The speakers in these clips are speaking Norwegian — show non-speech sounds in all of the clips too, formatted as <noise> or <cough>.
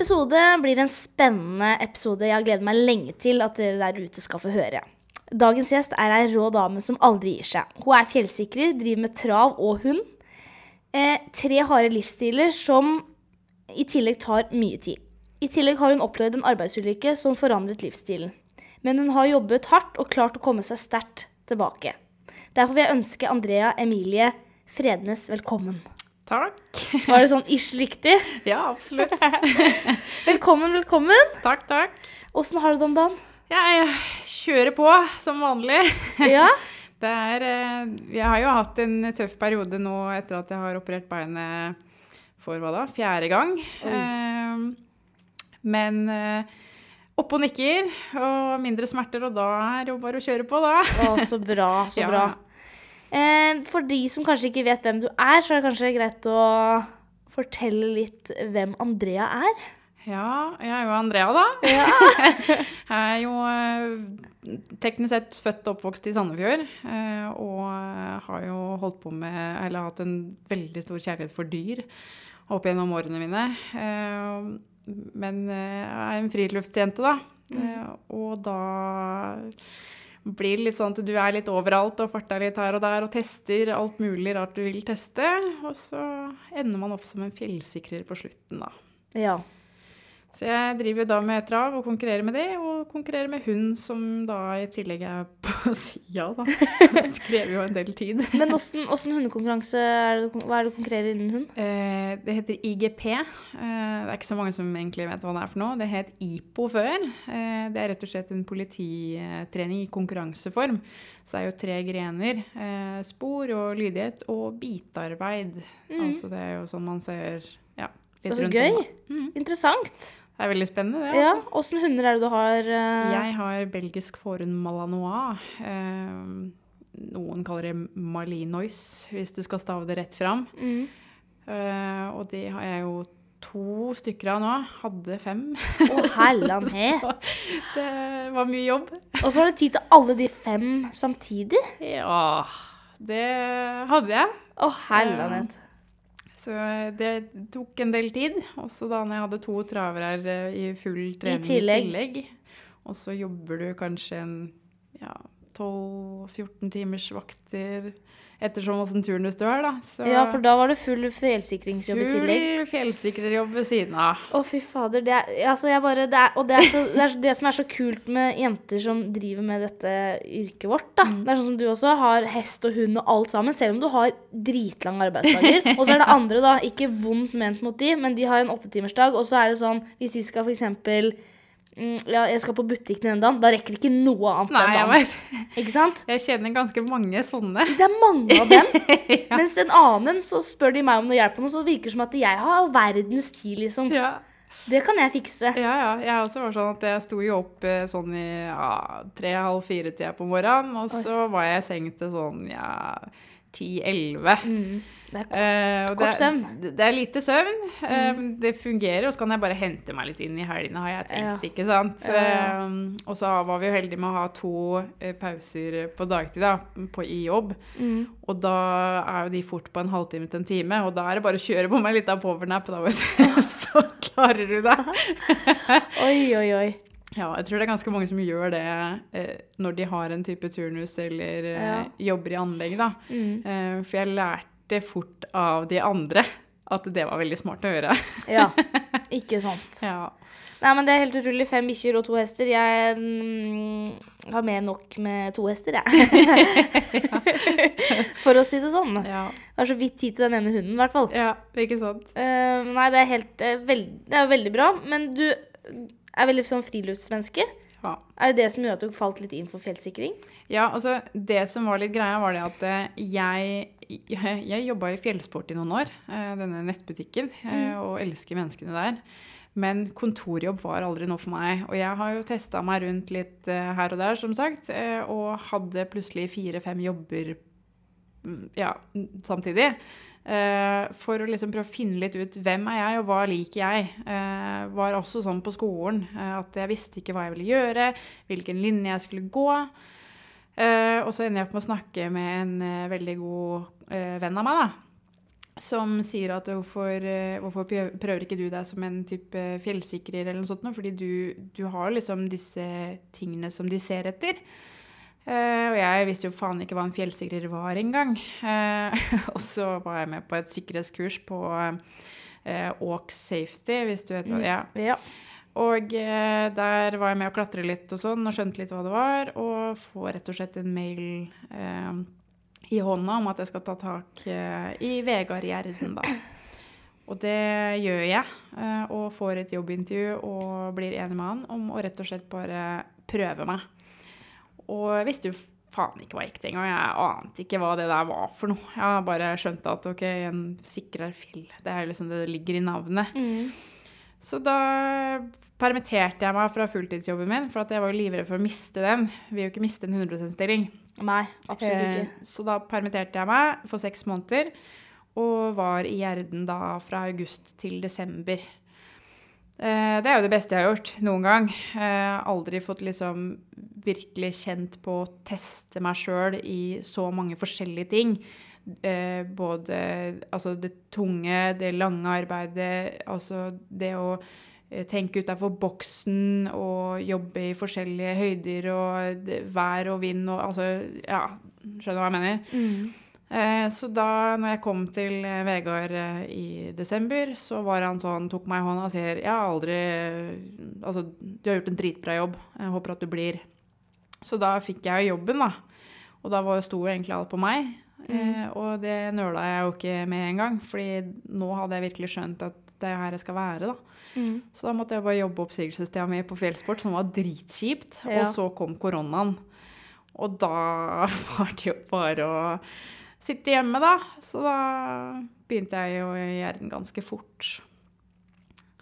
Episode blir en spennende episode jeg har gledet meg lenge til at dere der ute skal få høre. Dagens gjest er ei rå dame som aldri gir seg. Hun er fjellsikrer, driver med trav og hund. Eh, tre harde livsstiler som i tillegg tar mye tid. I tillegg har hun opplevd en arbeidsulykke som forandret livsstilen. Men hun har jobbet hardt og klart å komme seg sterkt tilbake. Derfor vil jeg ønske Andrea Emilie Frednes velkommen. Takk. Var det sånn ish riktig? <laughs> Ja, absolutt. <laughs> Velkommen, velkommen. Takk, takk. Åssen har du det om dagen? Jeg kjører på som vanlig. <laughs> Ja? Det er eh, Jeg har jo hatt en tøff periode nå etter at jeg har operert beinet for hva da? Fjerde gang. Eh, men eh, og nikker, og mindre smerter, og da er det jo bare å kjøre på, da. Å, så bra, så Ja. bra. Eh, for de som kanskje ikke vet hvem du er, så er det kanskje greit å fortelle litt hvem Andrea er. Ja, jeg er jo Andrea, da. Ja. <laughs> Jeg er jo eh, teknisk sett født og oppvokst i Sandefjord. eh, Og har jo holdt på med Eller hatt en veldig stor kjærlighet for dyr opp gjennom årene mine. Men jeg er en friluftsjente, da. Mm. Og da blir litt sånn at du er litt overalt og farter litt her og der og tester alt mulig rart du vil teste. Og så ender man opp som en fjellsikrer på slutten, da. ja. Så jeg driver jo da med trav og konkurrerer med det, og konkurrerer med hund, som da i tillegg er på <laughs> sida, da. Det krever jo en del tid. Men åssen hundekonkurranse er det, Hva er det du konkurrerer innen hund? Eh, det heter IGP. Eh, det er ikke så mange som egentlig vet hva det er for noe. Det het IPO før. Eh, det er rett og slett en polititrening i konkurranseform. Så det er jo tre grener. Eh, spor og lydighet og bitarbeid. Altså det er jo sånn man ser ja, litt rundt om. Så gøy! Mm. Interessant. Det er veldig spennende, det. Ja, altså. Åssen hunder er det du har? Uh... Jeg har belgisk forhund malanois. Uh, noen kaller det malinois, hvis du skal stave det rett fram. Mm. Uh, og de har jeg jo to stykker av nå. Hadde fem. Å, hellan <laughs> he. Det var mye jobb. Og så har du tid til alle de fem samtidig? Ja, det hadde jeg. Å, hellan het. Så det tok en del tid. Også da når jeg hadde to travere eh, i full trening i tillegg. tillegg. Og så jobber du kanskje en ja, 12-14 timers vakter ettersom åssen turnus du har, da. Så Ja, for da var det full fjellsikringsjobb i tillegg. full fjellsikrerjobb ved siden av. Å, fy fader. Det er, altså jeg bare, det er, og det er, så, det er det som er så kult med jenter som driver med dette yrket vårt. da. Det er sånn som du også har hest og hund og alt sammen, selv om du har dritlange arbeidsdager. Og så er det andre, da, ikke vondt ment mot de, men de har en åttetimersdag, og så er det sånn hvis de skal for eksempel mm, ja, jeg skal på butikken en dagen, da rekker ikke noe annet Nei, den jeg dagen. vet. Ikke sant? <laughs> Jeg kjenner ganske mange sånne. Det er mange av dem. <laughs> Mens en annen, så spør de meg om noe hjelp og så virker det som at jeg har all verdens tid, liksom. Ja. Det kan jeg fikse. Ja, ja. Jeg også var sånn at jeg sto jo opp eh, sånn i ja, tre-halv fire-tida på morgenen, og så var jeg i seng til sånn ja, ti-elleve. Mm. Det er Eh, Kort søvn. er- Det er lite søvn. Eh, det fungerer, og så kan jeg bare hente meg litt inn i helgene, har jeg tenkt. Ja. ikke sant? Ja, ja. Eh, og så var vi jo heldige med å ha to eh, pauser på dagtid da, på, i jobb. Mm. Og da er jo de fort på en halvtime til en time, og da er det bare å kjøre på med litt av powernap, da, vet du. <laughs> <laughs> så klarer du det. Oi, oi, oi. Ja, jeg tror det er ganske mange som gjør det eh, når de har en type turnus eller eh, Ja. jobber i anlegg, da. Mm. Eh, for jeg lærte fort av de andre at det var veldig smart å gjøre. <laughs> Ja, <laughs> ikke sant. ja. Nei, men det er helt utrolig. Fem bikkjer og to hester. Jeg mm, har mer nok med to hester, jeg. <laughs> For å si det sånn. Ja. Jeg har så vidt tid til den ene hunden, i hvert fall. ja, ikke sant? Uh, nei, det er helt uh, veld, Det er veldig bra. Men du er veldig sånn friluftsmenneske. Ja. Er det det som gjør at du falt litt inn for fjellsikring? ja, altså det som var litt greia, var det at eh, jeg jeg, jobba i fjellsport i noen år, eh, denne nettbutikken, Mm. og elsker menneskene der. Men kontorjobb var aldri noe for meg. Og jeg har jo testa meg rundt litt eh, her og der, som sagt, eh, og hadde plutselig fire-fem jobber mm, ja, samtidig. Eh, for å liksom prøve å finne litt ut hvem er jeg, og hva liker jeg. Eh, var også sånn på skolen eh, at jeg visste ikke hva jeg ville gjøre, hvilken linje jeg skulle gå. Eh, og så ender jeg opp med å snakke med en eh, veldig god eh, venn av meg, da. som sier at hvorfor, hvorfor prøver ikke du deg som en type fjellsikrer eller noe sånt? Fordi du, du har liksom disse tingene som de ser etter. Eh, og jeg visste jo faen ikke hva en fjellsikrer var engang. Eh, <laughs> og så var jeg med på et sikkerhetskurs på eh, Walk Safety, hvis du vet hva det er. Ja. Og eh, der var jeg med å klatre litt og sånn, og skjønte litt hva det var. Og får rett og slett en mail eh, i hånda om at jeg skal ta tak eh, i Vegard Gjerden, da. Og det gjør jeg, eh, og får et jobbintervju og blir enig med han om å rett og slett bare prøve meg. Og jeg visste jo faen ikke hva til engang. Jeg ante ikke hva det der var for noe. Jeg bare skjønte at ok, en sikrere fjell, det er liksom det det ligger i navnet. Mm. Så da permitterte jeg meg fra fulltidsjobben min, for at jeg var jo livredd for å miste den. Vil jo ikke miste en 100 %-stilling. Nei, absolutt ikke. Eh, så da permitterte jeg meg for seks måneder, og var i Gjerden da fra august til desember. Eh, det er jo det beste jeg har gjort noen gang. Eh, aldri fått liksom virkelig kjent på å teste meg sjøl i så mange forskjellige ting. Eh, både altså det tunge, det lange arbeidet, altså det å eh, tenke utafor boksen og jobbe i forskjellige høyder og det, vær og vind og altså Ja, skjønner hva jeg mener? Mm. Eh, så da når jeg kom til eh, Vegard eh, i desember, så var han sånn, tok meg i hånda og sier Jeg har aldri Altså, du har gjort en dritbra jobb. Jeg håper at du blir. Så da fikk jeg jo jobben, da. Og da var- sto egentlig alt på meg. Eh, og det nøla jeg jo ikke med en gang, fordi nå hadde jeg virkelig skjønt at det er her jeg skal være, da. Mm. Så da måtte jeg bare jobbe oppsigelsestida mi på Fjellsport, som var dritkjipt. Ja. Og så kom koronaen. Og da <laughs> var det jo bare å sitte hjemme, da. Så da begynte jeg jo i Gjerden ganske fort.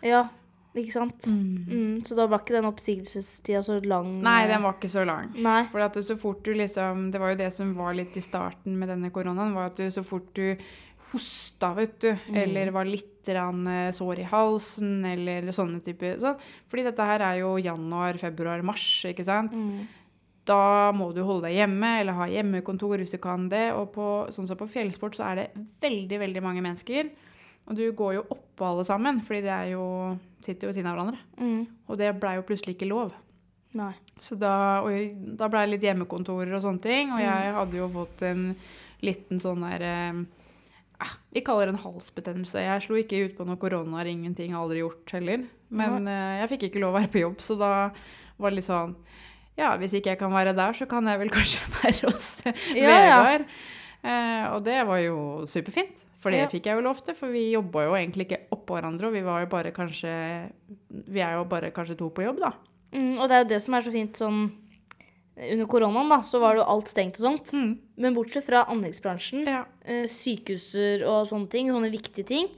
Ja, ikke sant? Mm. Så da var ikke den oppsigelsestida så lang? Nei, eh, den var ikke så lang. Nei. For så fort du liksom Det var jo det som var litt i starten med denne koronaen, var at du så fort du hosta, vet du, eller var litt grann, eh, sår i halsen, eller sånne typer sånn. Fordi dette her er jo januar, februar, mars, ikke sant? Mm. Da må du holde deg hjemme, eller ha hjemmekontor hvis du kan det. Og på, sånn som på fjellsport så er det veldig, veldig mange mennesker. Og du går jo oppå alle sammen, fordi de er jo, sitter jo ved siden av hverandre. Mm. Og det blei jo plutselig ikke lov. Nei. Så da, da ble det litt hjemmekontorer og sånne ting. Og jeg hadde jo fått en liten sånn der eh, ah, Vi kaller det en halsbetennelse. Jeg slo ikke ut på noe korona, ingenting, aldri gjort heller. Men eh, jeg fikk ikke lov å være på jobb, så da var det litt sånn Ja, hvis ikke jeg kan være der, så kan jeg vel kanskje <laughs> være hos Ja, ja. Vegard. Eh, og det var jo superfint. For det Ja. fikk jeg jo lov til, for vi jobba jo egentlig ikke oppå hverandre. Og vi var jo bare kanskje Vi er jo bare kanskje to på jobb, da. Mm, og det er jo det som er så fint sånn Under koronaen da, så var det jo alt stengt og sånt. Mm. Men bortsett fra anleggsbransjen, Ja. eh, sykehuser og sånne ting, sånne viktige ting,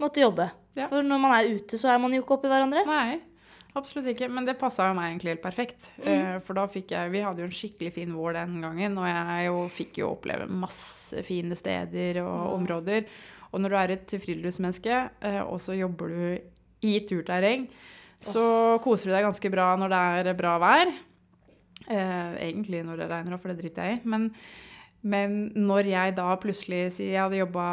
måtte jobbe. Ja. For når man er ute, så er man jo ikke oppi hverandre. Nei, absolutt ikke. Men det passa jo meg egentlig helt perfekt. Mm. for da fikk jeg Vi hadde jo en skikkelig fin vår den gangen, og jeg jo, fikk jo oppleve masse fine steder og områder. Og når du er et friluftsmenneske, eh, og så jobber du i turterreng, så koser du deg ganske bra når det er bra vær. Eh, egentlig når det regner, for det driter jeg i. Men, men når jeg da plutselig sier jeg hadde jobba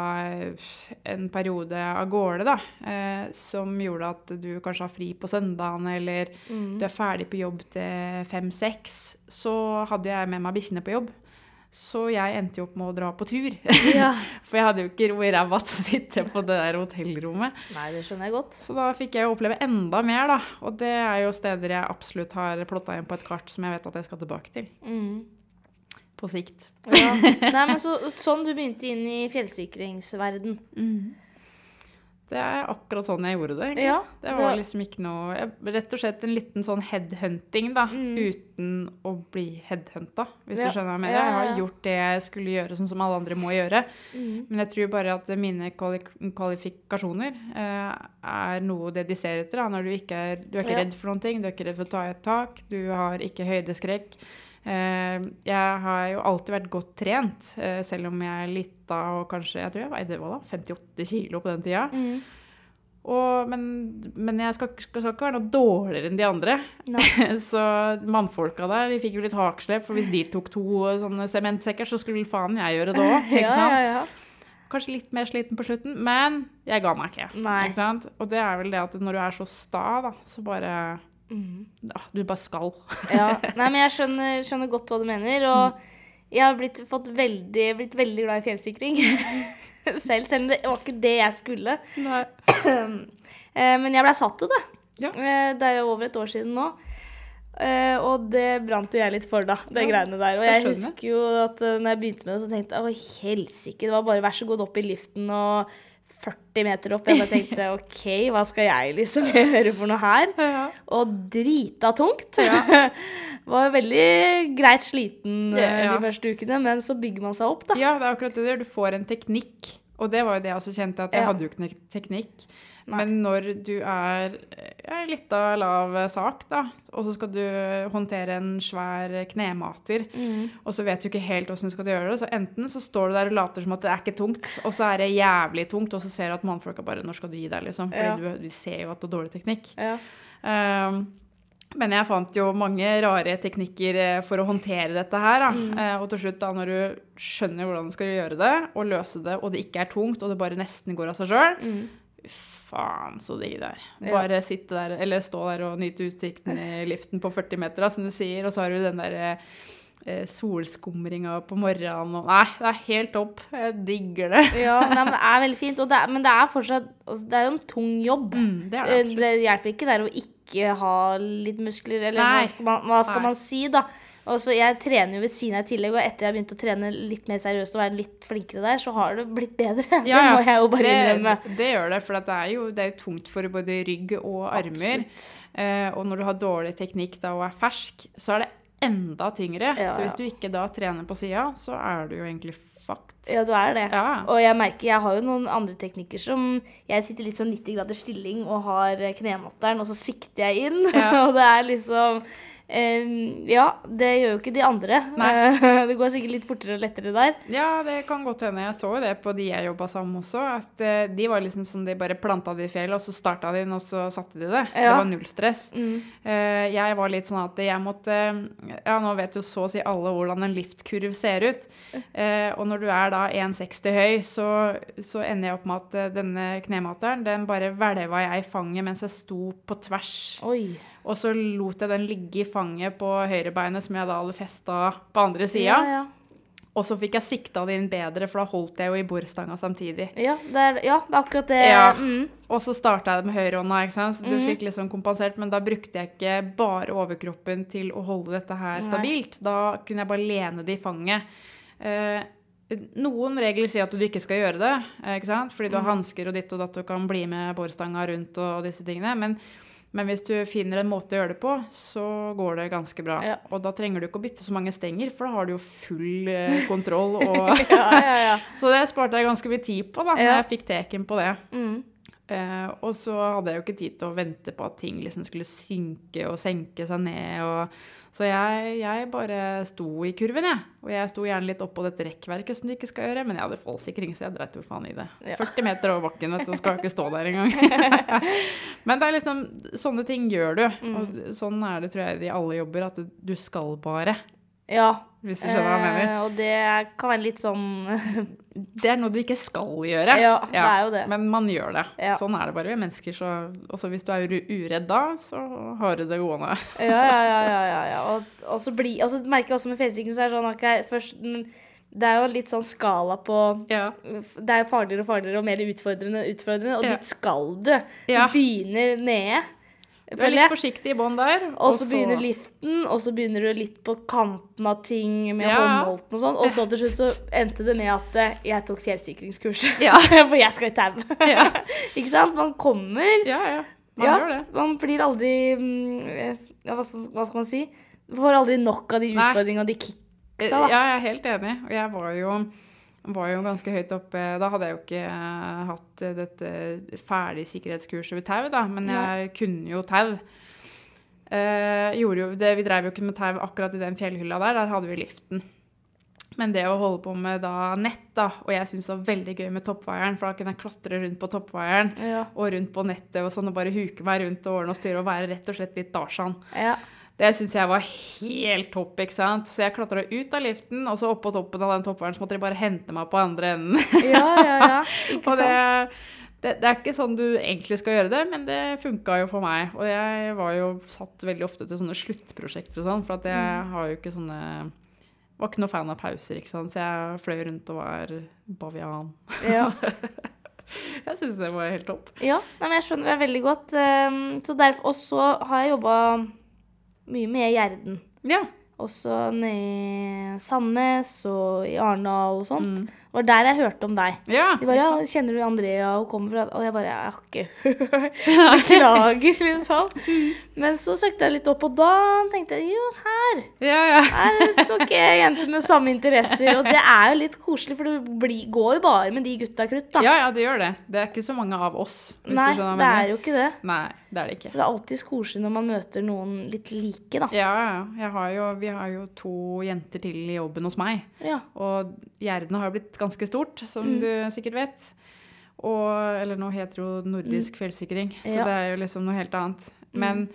en periode av gårde, da, eh, som gjorde at du kanskje har fri på søndagen, eller du er ferdig på jobb til fem-seks, så hadde jeg med meg bikkjene på jobb. Så jeg endte jo opp med å dra på tur. Ja. <laughs> For jeg hadde jo ikke ro i ræva til å sitte på det der hotellrommet. Nei, det skjønner jeg godt. Så da fikk jeg jo oppleve enda mer, da. Og det er jo steder jeg absolutt har plotta inn på et kart som jeg vet at jeg skal tilbake til. Mm. På sikt. Ja. <laughs> Nei, men så, sånn du begynte inn i fjellsikringsverden. Det er akkurat sånn jeg gjorde det. egentlig. Ja, det det var liksom ikke noe jeg, Rett og slett en liten sånn headhunting, da. Mm. Uten å bli headhunta, hvis Ja. du skjønner hva jeg mener. Ja, Jeg har gjort det jeg skulle gjøre, sånn som alle andre må gjøre. Mm. Men jeg tror bare at mine kvali kvalifikasjoner eh, er noe det de ser etter. Da, når du ikke er, du er ikke Ja. redd for noen ting, du er ikke redd for å ta i et tak, du har ikke høydeskrekk. Eh, jeg har jo alltid vært godt trent, eh, selv om jeg lita og kanskje Jeg tror jeg veide hva da, 58 kilo på den tida. Mm. Og, men, men jeg skal, skal, skal ikke være noe dårligere enn de andre. <laughs> Så mannfolka der de fikk jo litt hakslep, for hvis de tok to sånne sementsekker, så skulle faen jeg gjøre det òg. <laughs> Ja, ja, ja. kanskje litt mer sliten på slutten, men jeg ga meg ikke. Ikke? Og det er vel det at når du er så sta, da, så bare Mm. ja, Du bare skal. <laughs> Ja. Nei, men jeg skjønner, skjønner godt hva du mener. Og jeg har blitt, fått veldig, blitt veldig glad i fjellsikring. <laughs> selv, selv om det var ikke det jeg skulle. <clears throat> Eh, Men jeg blei satt til det. Ja. Eh, Det er jo over et år siden nå. Uh, Og det brant jo jeg litt for, da. Det Ja, greiene der. Og jeg jeg husker jo at uh, når jeg begynte med det, så tenkte jeg å helsike, det var bare vær så god opp i liften og 40 meter opp. Jeg bare tenkte <laughs> OK, hva skal jeg liksom gjøre for noe her? Ja. Og drita tungt. <laughs> var veldig greit sliten eh, Ja, ja. de første ukene, men så bygger man seg opp, da. ja, det er akkurat det du gjør. Du får en teknikk. Og det var jo det jeg også kjente, at jeg hadde jo ikke noen teknikk. Nei. Men når du er ja, litt av lav sak, da, og så skal du håndtere en svær knemater, Mm. og så vet du ikke helt åssen du skal gjøre det, så enten så står du der og later som at det er ikke tungt, og så er det jævlig tungt, og så ser du at mannfolka bare Når skal du gi deg, liksom? Fordi Ja. du, de ser jo at du har dårlig teknikk. Ja. Um, men jeg fant jo mange rare teknikker eh, for å håndtere dette her. Da. Mm. Eh, og til slutt, da, når du skjønner hvordan du skal gjøre det, og løse det, og det ikke er tungt, og det bare nesten går av seg sjøl Mm. Faen, så digg det er. Ja. Bare sitte der, eller stå der og nyte utsikten i <laughs> liften på 40 meter, da, som du sier, og så har du den der eh, solskumringa på morgenen og Nei, det er helt topp. Jeg digger det. <laughs> Ja, nei, men det er veldig fint. Det er, men det er fortsatt altså, Det er jo en tung jobb. Mm, det det Eh. Det hjelper ikke der å ikke ha litt muskler, eller Nei. hva skal, man, hva skal man si, da. Og så Jeg trener jo ved siden av i tillegg, og etter jeg har begynt å trene litt mer seriøst og være litt flinkere der, så har det blitt bedre. <laughs> det må jeg jo bare det, innrømme. Det gjør det, for det er, jo, det er jo tungt for både rygg og armer. Eh, og når du har dårlig teknikk da og er fersk, så er det enda tyngre. Ja, Så hvis du ikke da trener på sida, så er du jo egentlig fucked. Ja, du er det. Ja. Og jeg merker, jeg har jo noen andre teknikker som Jeg sitter litt sånn 90 graders stilling og har knematteren, og så sikter jeg inn. Ja. <laughs> og det er liksom Ja, det gjør jo ikke de andre. Eh, <laughs> det går sikkert litt fortere og lettere der. Ja, det kan godt hende. Jeg så jo det på de jeg jobba sammen med også. At eh, de var liksom sånn de bare planta det i fjellet, og så starta de den, og så satte de det. Det var null stress. Mm. Eh, jeg var litt sånn at jeg måtte Ja, nå vet jo så å si alle hvordan en liftkurv ser ut. Og når du er da 1,60 høy, så, så ender jeg opp med at denne knemateren, den bare hvelva jeg i fanget mens jeg sto på tvers. Oi. Og så lot jeg den ligge i fanget på høyrebeinet, som jeg da hadde festa på andre sida. Ja, ja. Og så fikk jeg sikta det inn bedre, for da holdt jeg jo i bordstanga samtidig. Ja, det er, ja, det er akkurat det. Mm. Og så starta jeg det med høyrehånda, ikke sant? så du mm. fikk liksom kompensert. Men da brukte jeg ikke bare overkroppen til å holde dette her Nei. stabilt. Da kunne jeg bare lene det i fanget. Eh, noen regler sier at du ikke skal gjøre det, eh, ikke sant? fordi du har hansker og ditt og datt og kan bli med bordstanga rundt og disse tingene. Men, men hvis du finner en måte å gjøre det på, så går det ganske bra. Ja. Og da trenger du ikke å bytte så mange stenger, for da har du jo full eh, <laughs> kontroll. Og Ja, ja, ja. <laughs> så det sparte jeg ganske mye tid på da når jeg fikk teken på det. Mm. Eh, og så hadde jeg jo ikke tid til å vente på at ting liksom skulle synke og senke seg ned. Og, så jeg, jeg bare sto i kurven, jeg. Og jeg sto gjerne litt oppå dette rekkverket som du ikke skal gjøre, men jeg hadde fallsikring, så jeg dreit jo faen i det. Ja. 40 meter over bakken, vet du, og skal ikke stå der engang. <laughs> men det er liksom Sånne ting gjør du. Og sånn er det, tror jeg, i alle jobber, at du skal bare. Ja. Hvis du skjønner hva jeg mener. Eh, og det kan være litt sånn <laughs> Det er noe du ikke skal gjøre. Ja, det er jo det. Men man gjør det. Ja. Sånn er det bare. Vi er mennesker, så også hvis du er uredd da, så har du det gående. Ja, ja, ja. ja, ja, ja. Og, og, så bli, og så merker jeg også med fjellsikring så er det sånn okay, først, Det er jo litt sånn skala på Ja. Det er jo farligere og farligere og mer utfordrende, utfordrende og dit skal du. Du begynner nede, Du er litt forsiktig i bånn der. Og så begynner liften, og så begynner du litt på kanten av ting med Ja. håndholten og sånn. Og så til slutt så endte det med at eh, jeg tok fjellsikringskurs. <laughs> Ja. <laughs> For jeg skal i tau. <laughs> Ja. Ikke sant? Man kommer Ja, ja. Man ja, gjør det. Man blir aldri mm, eh, ja, hva, skal, hva skal man si? Får aldri nok av de utfordringene og de kicksa, da. Ja, jeg er helt enig. Og jeg var jo, var jo ganske høyt oppe Da hadde jeg jo ikke eh, hatt dette ferdig sikkerhetskurset ved tau, da, men jeg kunne jo tau. Eh, jo det, vi drev jo ikke med tau akkurat i den fjellhylla der, der hadde vi liften. Men det å holde på med da nett, da, og jeg syntes det var veldig gøy med toppvaieren, for da kunne jeg klatre rundt på toppvaieren Ja. og rundt på nettet og sånn, og bare huke meg rundt og ordne og styre og være rett og slett litt Tarzan. Ja. Det syns jeg var helt topp, ikke sant. Så jeg klatra ut av liften, og så oppå toppen av den topperen så måtte de bare hente meg på andre enden. Ja, ja, ja. <laughs> Ikke Og det, sant? det, det er ikke sånn du egentlig skal gjøre det, men det funka jo for meg. Og jeg var jo satt veldig ofte til sånne sluttprosjekter og sånn, for at jeg Mm. har jo ikke sånne Var ikke noe fan av pauser, ikke sant. Så jeg fløy rundt og var bavian. Ja. <laughs> Jeg syns det var helt topp. Ja, men jeg skjønner deg veldig godt. ehm, Så derfor, og så har jeg jobba mye med Gjerden. Ja. Også nede i Sandnes og i Arendal og sånt. Mm. Det var der jeg hørte om deg. ja De bare ja, 'Kjenner du Andrea og kommer fra Og jeg bare Jeg har ikke <laughs> hørt Beklager, <laughs> liksom. Men så søkte jeg litt opp, og da tenkte jeg jo, her ja, ja. er det nok jenter med samme interesser. Og det er jo litt koselig, for du går jo bare med de gutta krutt, da. ja, ja, det gjør det. Det er ikke så mange av oss, hvis Nei, det er jo ikke det. Nei, det er det ikke. Så det er alltid koselig når man møter noen litt like, da. Ja, ja. Har jo, vi har jo to jenter til i jobben hos meg. Ja. Og gjerdene har jo blitt ganske stort, som Mm. du sikkert vet. Og, eller nå heter det jo Nordisk fjellsikring, så Mm. Ja. det er jo liksom noe helt annet. Men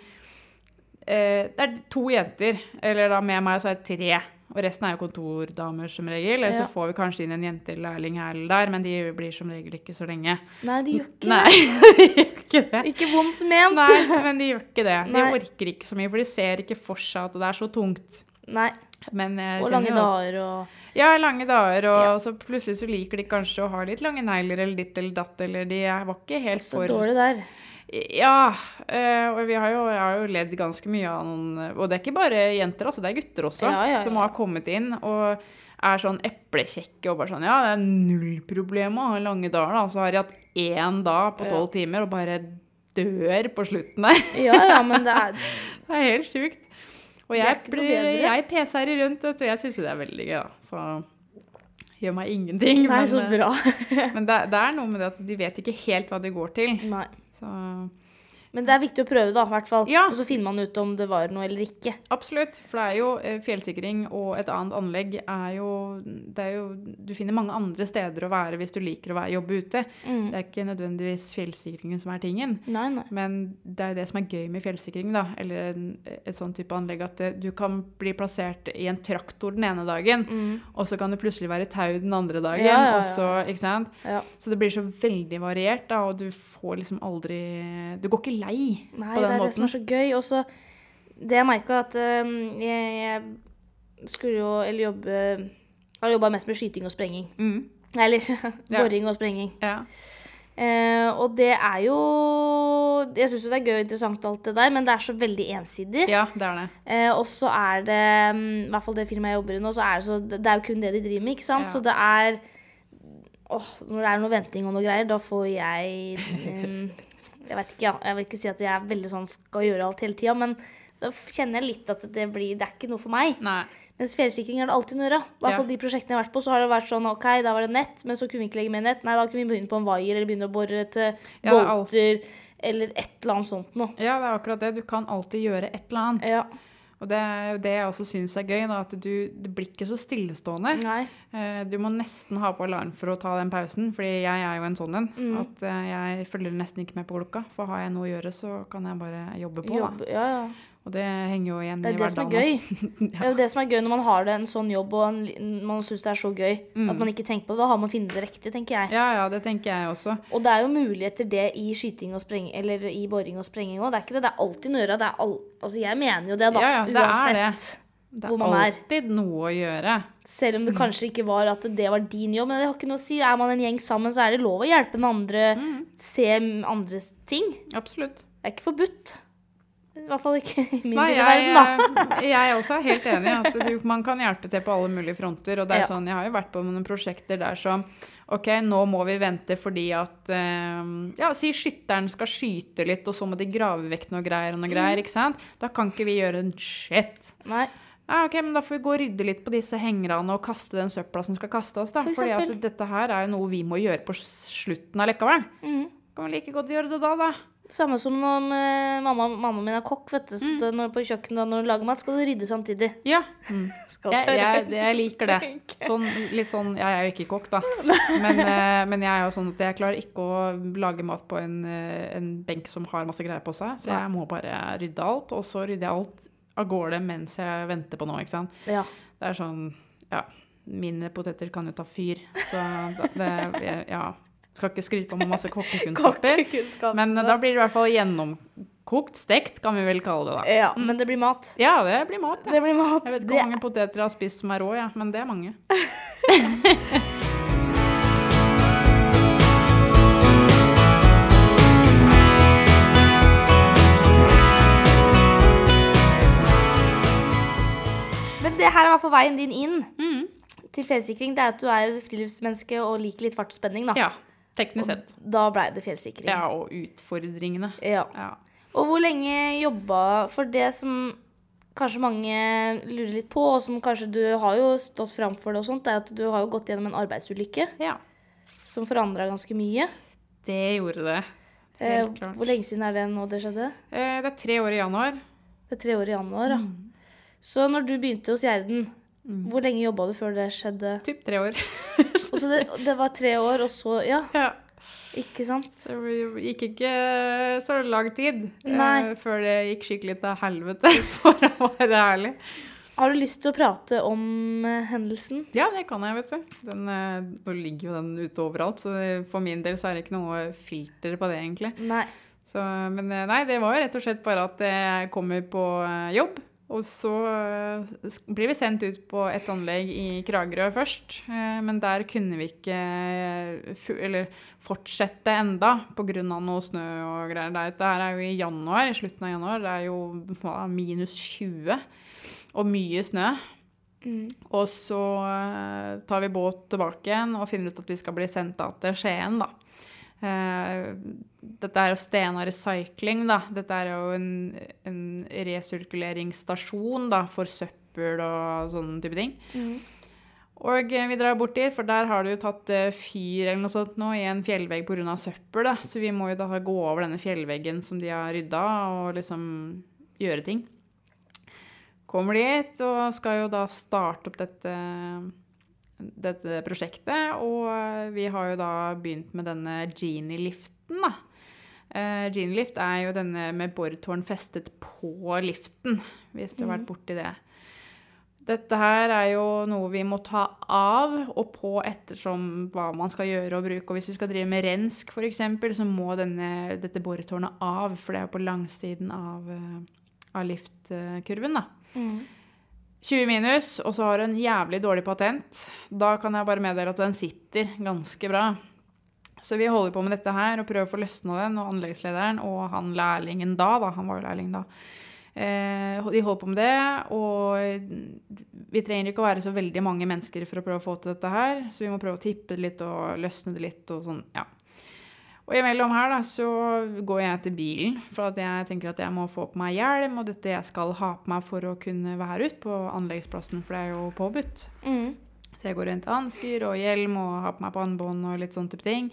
eh, det er to jenter, eller da med meg så er det tre. Og resten er jo kontordamer som regel. Eller Ja. så får vi kanskje inn en jentelærling her eller der, men de blir som regel ikke så lenge. Nei, de gjør ikke Nei, <laughs> de gjør ikke det. det. Ikke vondt ment. Nei, men de gjør ikke det. De Nei. orker ikke så mye, for de ser ikke for seg at det er så tungt. Nei. Men jeg Og lange jo dager og Ja, lange dager, og Ja. så plutselig så liker de kanskje å ha litt lange negler eller ditt eller datt, eller de var ikke helt Så for dårlig der. Ja, eh, og vi har jo, jeg har jo ledd ganske mye av noen Og det er ikke bare jenter, altså, det er gutter også, Ja, ja, som har kommet inn og er sånn eplekjekke og bare sånn Ja, det er null problem å ha lange dager, da. Så har de hatt én dag på tolv timer og bare dør på slutten der. Ja, ja, men det er <laughs> Det er helt sjukt. Og jeg, jeg peser rundt, dette. Jeg syns jo det er veldig gøy, da. Så gjør meg ingenting. Nei, men, så eh, bra. <laughs> men det, det er noe med det at de vet ikke helt hva de går til. Nei. Så Men det er viktig å prøve, da, i hvert fall. Ja. Og så finner man ut om det var noe eller ikke. absolutt. For det er jo eh, fjellsikring og et annet anlegg er jo Det er jo Du finner mange andre steder å være hvis du liker å være, jobbe ute. Mm. Det er ikke nødvendigvis fjellsikringen som er tingen. Nei, nei. Men det er jo det som er gøy med fjellsikring, da, eller en, et sånn type anlegg, at eh, du kan bli plassert i en traktor den ene dagen, Mm. og så kan du plutselig være i tau den andre dagen. Ja, ja, Og så, ikke sant? Ja. Så det blir så veldig variert, da, og du får liksom aldri Du går ikke lei Nei, på det er det som er så gøy. Og så Det jeg merka, at um, jeg, jeg skulle jo Eller jobbe har jobba mest med skyting og sprenging. Mm. Eller <laughs> boring og sprenging. Ja. Uh, og det er jo Jeg syns jo det er gøy og interessant alt det der, men det er så veldig ensidig. ja, det er det. Uh, og så er det, um, i hvert fall det firmaet jeg jobber i nå, så er det, så, det er jo kun det de driver med, ikke sant. Ja. Så det er åh, Når det er noe venting og noe greier, da får jeg mm, Jeg vet ikke, ja. Jeg vil ikke si at jeg er veldig sånn skal gjøre alt hele tida, men da kjenner jeg litt at det blir Det er ikke noe for meg. Nei. Mens fjellsikring er det alltid noe å gjøre. I hvert fall de prosjektene jeg har vært på, så har det vært sånn OK, da var det nett, men så kunne vi ikke legge mer nett. Nei, da kunne vi begynne på en vaier, eller begynne å bore til Ja, er bolter, eller et eller annet sånt noe. Ja, det er akkurat det. Du kan alltid gjøre et eller annet. Ja. Og det er jo det jeg også syns er gøy, da, at du Det blir ikke så stillestående. Nei. Eh, Du må nesten ha på alarm for å ta den pausen, fordi jeg er jo en sånn en. Mm. At eh, jeg følger nesten ikke med på klokka. For har jeg noe å gjøre, så kan jeg bare jobbe på. Jobb, Da. ja, ja. Og det henger jo igjen Det i er det som er hverdagen. <laughs> ja. Det er jo det som er gøy når man har det en sånn jobb og en, man syns det er så gøy Mm. at man ikke tenker på det. Da har man funnet det riktig, tenker jeg. Ja, ja, det tenker jeg også. Og det er jo muligheter det i skyting og sprenging, eller i boring og sprenging òg. Det er ikke det. Det er alltid noe å gjøre. Det er all, altså jeg mener jo det, da. Ja, ja, det er uansett. Det Hvor er man er. alltid noe å gjøre. Selv om det kanskje ikke var at det var din jobb. Men det har ikke noe å si. Er man en gjeng sammen, så er det lov å hjelpe den andre, Mm. se andres ting. Absolutt. Det er ikke forbudt. I hvert fall ikke i min lille verden, da. jeg, jeg også er helt enig i at du, man kan hjelpe til på alle mulige fronter. Og det er Ja. sånn, jeg har jo vært på noen prosjekter der som OK, nå må vi vente fordi at eh, Ja, si skytteren skal skyte litt, og så må de grave vekk noe greier og noe greier, ikke sant? Da kan ikke vi gjøre en shit. Nei. Ja, ok, men Da får vi gå og rydde litt på disse hengerne og kaste den søpla som skal kastes. da. For Fordi at dette her er jo noe vi må gjøre på slutten av likevel. Mhm. Kan vi like godt gjøre det da, da. Samme som når eh, mamma, mamma min er kokk, vet du. Så Mm. når på kjøkkenet da, når du lager mat, skal du rydde samtidig. Ja, Mm. <laughs> jeg, jeg, jeg liker det. <laughs> Sånn, litt sånn, ja, Jeg er jo ikke kokk, da, <laughs> men, eh, men jeg er jo sånn at jeg klarer ikke å lage mat på en, eh, en benk som har masse greier på seg. Så jeg må bare rydde alt, og så rydder jeg alt av gårde mens jeg venter på noe, ikke sant. Ja. Det er sånn Ja, mine poteter kan jo ta fyr, så det, det Ja. Skal ikke skryte på meg masse kokkekunnskaper. Kokkekunnskap. Men eh, da blir det i hvert fall gjennomkokt. Stekt, kan vi vel kalle det, da. Ja, men det blir mat. Ja, det blir mat. Ja. Det blir mat. Jeg vet ikke hvor mange poteter jeg har spist som er rå, ja, men det er mange. <laughs> Men det her er i hvert fall veien din inn Mm. til fjellsikring. Det er at du er friluftsmenneske og liker litt fart og spenning, da. Ja, teknisk sett. Da blei det fjellsikring. Ja, og utfordringene. Ja. Ja. Og hvor lenge jobba For det som kanskje mange lurer litt på, og som kanskje du har jo stått fram for det og sånt, er at du har jo gått gjennom en arbeidsulykke ja. som forandra ganske mye. Det gjorde det. Eh, Helt klart. hvor lenge siden er det nå det skjedde? Eh, Det er tre år i januar. Det er tre år i januar, ja. Så når du begynte hos Gjerden, hvor lenge jobba du før det skjedde? Typ tre år. <laughs> Og så det, det var tre år, og så Ja, ja. ikke sant? Det gikk ikke så lang tid eh, før det gikk skikkelig til helvete, <laughs> for å være ærlig. Har du lyst til å prate om eh, hendelsen? Ja, det kan jeg, vet du. Den, eh, nå ligger jo den ute overalt, så det, for min del så er det ikke noe filter på det, egentlig. Nei. Så, men eh, nei, det var jo rett og slett bare at jeg kommer på jobb. Og så eh, blir vi sendt ut på et anlegg i Kragerø først. eh, Men der kunne vi ikke eh, fortsette enda pga. noe snø og greier. Det er- Dette her er jo i januar, i slutten av januar. Det er jo hva, minus 20 og mye snø. Mm. Og så tar vi båt tilbake igjen og finner ut at vi skal bli sendt til Skien, da. Eh, dette er jo Stena Recycling, da. Dette er jo en, en resirkuleringsstasjon da, for søppel og sånne type ting. Mm. Og eh, vi drar bort dit, for der har det jo tatt eh, fyr eller noe sånt nå i en fjellvegg pga. søppel. Da. Så vi må jo da gå over denne fjellveggen som de har rydda, og liksom gjøre ting. Kommer dit og skal jo da starte opp dette, dette prosjektet. Og eh, vi har jo da begynt med denne Genie-liften, da. Uh, Genie-lift er jo denne med boretårn festet på liften, hvis du har vært borti det. Dette her er jo noe vi må ta av og på ettersom hva man skal gjøre og bruke. Og hvis vi skal drive med rensk f.eks., så må denne, dette boretårnet av, for det er jo på langsiden av, eh, av liftkurven. da. Mm. 20 minus, og så har du en jævlig dårlig patent. Da kan jeg bare meddele at den sitter ganske bra. Så vi holder på med dette her og prøver å få løsna den, og anleggslederen og han lærlingen da, da, han var jo lærling da, eh, de holder på med det, og vi trenger ikke å være så veldig mange mennesker for å prøve å få til dette her, så vi må prøve å tippe det litt og løsne det litt og sånn, ja. Og imellom her da, så går jeg til bilen, for at jeg tenker at jeg må få på meg hjelm, og dette jeg skal ha på meg for å kunne være ute på anleggsplassen, for det er jo påbudt. Mm. Så jeg går rundt til hansker og hjelm og har på meg pannebånd og litt sånn type ting.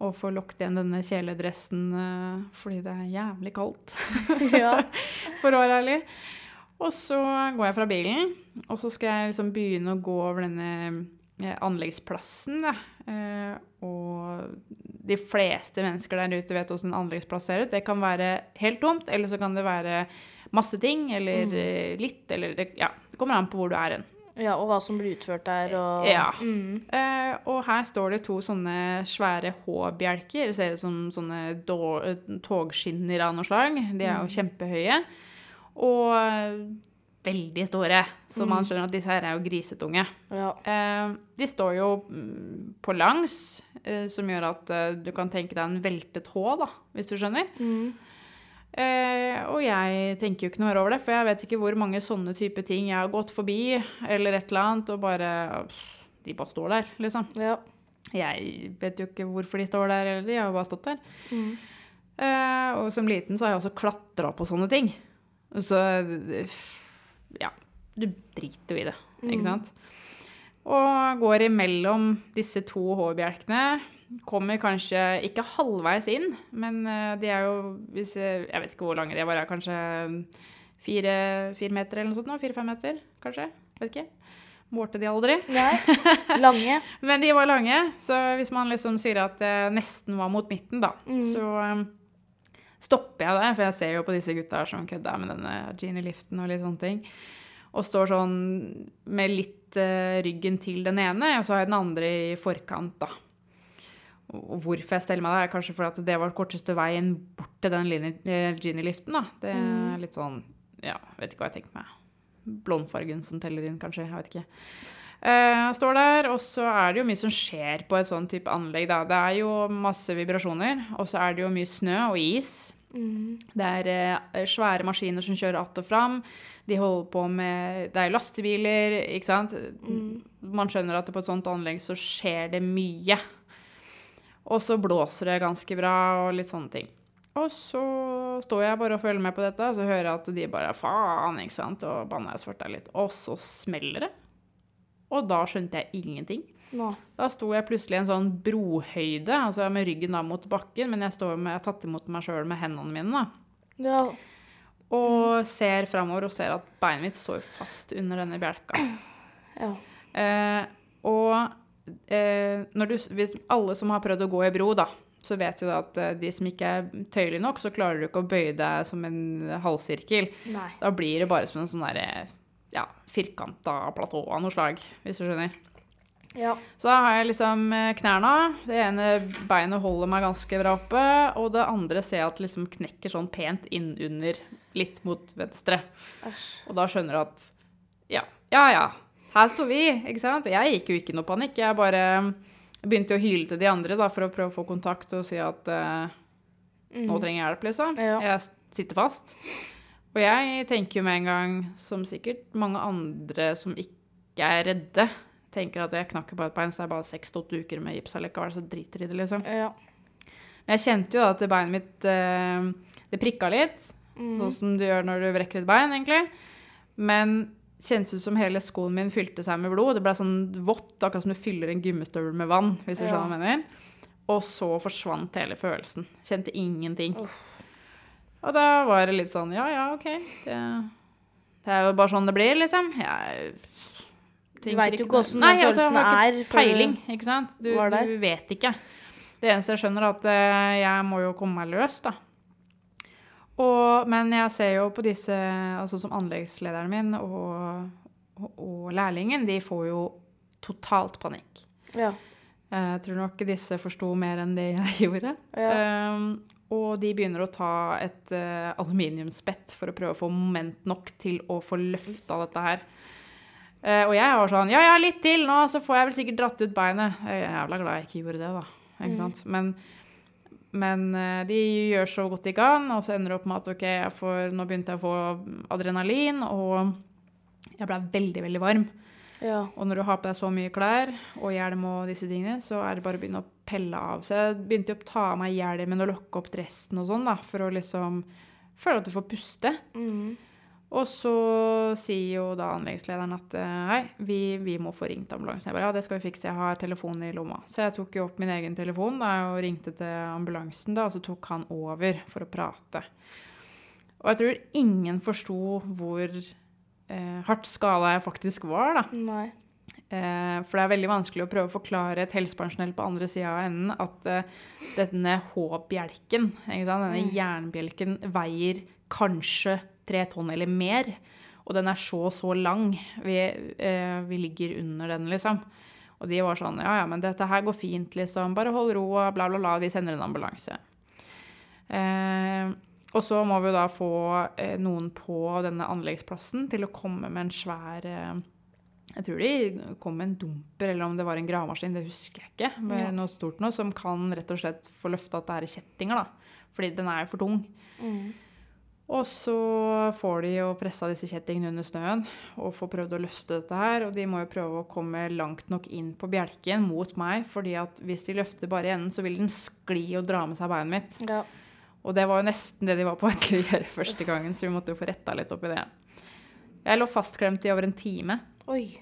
Og får lukket igjen denne kjeledressen eh, fordi det er jævlig kaldt, <laughs> Ja. <laughs> for å være ærlig. Og så går jeg fra bilen, og så skal jeg liksom begynne å gå over denne anleggsplassen. Da. Eh, og de fleste mennesker der ute vet hvordan en anleggsplass ser ut. Det kan være helt tomt, eller så kan det være masse ting, eller mm. litt, eller det, ja, det kommer an på hvor du er hen. ja, og hva som blir utført der, og Ja. Mm. Eh, og her står det to sånne svære H-bjelker. Det ser ut som sånne eh, togskinner av noe slag. De er jo kjempehøye. Og eh, veldig store. Så man skjønner at disse her er jo grisetunge. Ja. Eh, de står jo mm, på langs, eh, som gjør at eh, du kan tenke deg en veltet H, da, hvis du skjønner. Mm. Eh, og jeg tenker jo ikke noe mer over det, for jeg vet ikke hvor mange sånne type ting jeg har gått forbi, eller et eller annet, og bare De bare står der, liksom. ja. Jeg vet jo ikke hvorfor de står der, eller de har jo bare stått der. Mm. Eh, og som liten så har jeg også klatra på sånne ting. Så ja, du driter jo i det, ikke sant? Og går imellom disse to H-bjelkene. Kommer kanskje ikke halvveis inn, men eh, de er jo hvis jeg, jeg vet ikke hvor lange de er, kanskje fire, fire meter eller noe sånt? Fire-fem meter, kanskje? Vet ikke. Målte de aldri. Nei. <laughs> Lange. Men de var lange, så hvis man liksom sier at det nesten var mot midten, da, Mm. så um, stopper jeg det, for jeg ser jo på disse gutta som kødder med denne Genie-liften og litt sånne ting. Og står sånn med litt uh, ryggen til den ene, og så har jeg den andre i forkant, da. Og hvorfor jeg steller meg der, er kanskje fordi at det var korteste veien bort til den eh, Genie-liften, da. Det er litt sånn Ja, vet ikke hva jeg tenker meg. Blondfargen som teller inn, kanskje. Jeg vet ikke. Eh, Jeg står der, og så er det jo mye som skjer på et sånn type anlegg. Da. Det er jo masse vibrasjoner, og så er det jo mye snø og is. Det er eh, svære maskiner som kjører att og fram. De holder på med Det er lastebiler, ikke sant. Man skjønner at på et sånt anlegg så skjer det mye. Og så blåser det ganske bra og litt sånne ting. Og så står jeg bare og følger med på dette, og så hører jeg at de bare faen, ikke sant, og banna jeg svart litt. Og så smeller det. Og da skjønte jeg ingenting. Nå. Da sto jeg plutselig i en sånn brohøyde, altså med ryggen da mot bakken, men jeg, står med, jeg har tatt imot meg sjøl med hendene mine, da. Ja. Og ser framover og ser at beinet mitt står fast under denne bjelka. ja. Eh, og eh, du, hvis alle som har prøvd å gå i bro, da, så vet du at eh, de som ikke er tøyelige nok, så klarer du ikke å bøye deg som en halvsirkel. Nei. Da blir det bare som en sånn derre ja, firkanta platå av noe slag, hvis du skjønner. Ja. Så da har jeg liksom eh, knærne. Det ene beinet holder meg ganske bra oppe, og det andre ser jeg at liksom knekker sånn pent innunder, litt mot venstre. Æsj. Og da skjønner du at ja, ja, ja. Her står vi, ikke sant? Og jeg gikk jo ikke i noe panikk. Jeg bare begynte å hyle til de andre da, for å prøve å få kontakt og si at eh, nå trenger jeg hjelp, liksom. Ja. Jeg sitter fast. Og jeg tenker jo med en gang, som sikkert mange andre som ikke er redde, tenker at jeg knakker på et bein, så det er bare seks til åtte uker med gips allikevel, så driter i det, liksom. Ja. Men jeg kjente jo at beinet mitt eh, Det prikka litt, sånn som du gjør når du vrekker et bein, egentlig. Men kjennes ut som hele skoen min fylte seg med blod. Det ble sånn vått, akkurat som du fyller en gummistøvel med vann. hvis du Ja. skjønner hva jeg mener. Og så forsvant hele følelsen. Kjente ingenting. Og da var det litt sånn Ja, ja, OK. Det, det er jo bare sånn det blir, liksom. Jeg Du veit vet jo ikke åssen den altså, følelsen er Peiling, ikke sant. Du, du vet ikke. Det eneste jeg skjønner, er at eh, jeg må jo komme meg løs, da. Og, men jeg ser jo på disse, altså som anleggslederen min og, og, og lærlingen, de får jo totalt panikk. Ja. Eh, Jeg tror nok disse forsto mer enn det jeg <laughs> gjorde. Ja. Um, og de begynner å ta et uh, aluminiumsspett for å prøve å få moment nok til å få løfta dette her. Eh, og jeg var sånn Ja, ja, litt til nå, så får jeg vel sikkert dratt ut beinet. Jeg er jævla glad jeg ikke gjorde det, da. Ikke sant? Men, men eh, de gjør så godt de kan, og så ender det opp med at OK, jeg får, nå begynte jeg å få adrenalin, og jeg ble veldig, veldig varm. Ja. Og når du har på deg så mye klær og hjelm og disse tingene, så er det bare å begynne å pelle av. Så jeg begynte å ta av meg hjelmen og lokke opp dressen og sånn, da, for å liksom føle at du får puste. Mm. Og så sier jo da anleggslederen at eh, hei, vi, vi må få ringt ambulansen. Jeg bare ja, det skal vi fikse, jeg har telefonen i lomma. Så jeg tok jo opp min egen telefon da, og ringte til ambulansen, da, og så tok han over for å prate. Og jeg tror ingen forsto hvor eh, hardt skada jeg faktisk var, da. Nei. Eh, for det er veldig vanskelig å prøve å forklare et helsepersonell på andre sida av enden at eh, denne H-bjelken, denne jernbjelken, veier kanskje tre tonn eller mer. Og den er så så lang. Vi, eh, vi ligger under den, liksom. Og de var sånn Ja, ja, men dette her går fint, liksom. Bare hold ro, og bla, bla, bla. Vi sender en ambulanse. Eh, og så må vi jo da få eh, noen på denne anleggsplassen til å komme med en svær eh, Jeg tror de kom med en dumper, eller om det var en gravemaskin, det husker jeg ikke. Med Ja. noe stort noe, som kan rett og slett få løfta at det er kjettinger, da. Fordi den er jo for tung. Mm. Og så får de jo pressa disse kjettingene under snøen og får prøvd å løfte dette her. Og de må jo prøve å komme langt nok inn på bjelken mot meg, fordi at hvis de løfter bare i enden, så vil den skli og dra med seg beinet mitt. Ja. Og det var jo nesten det de var på vei til å gjøre første gangen, så vi måtte jo få retta litt opp i det. Jeg lå fastklemt i over en time Oi.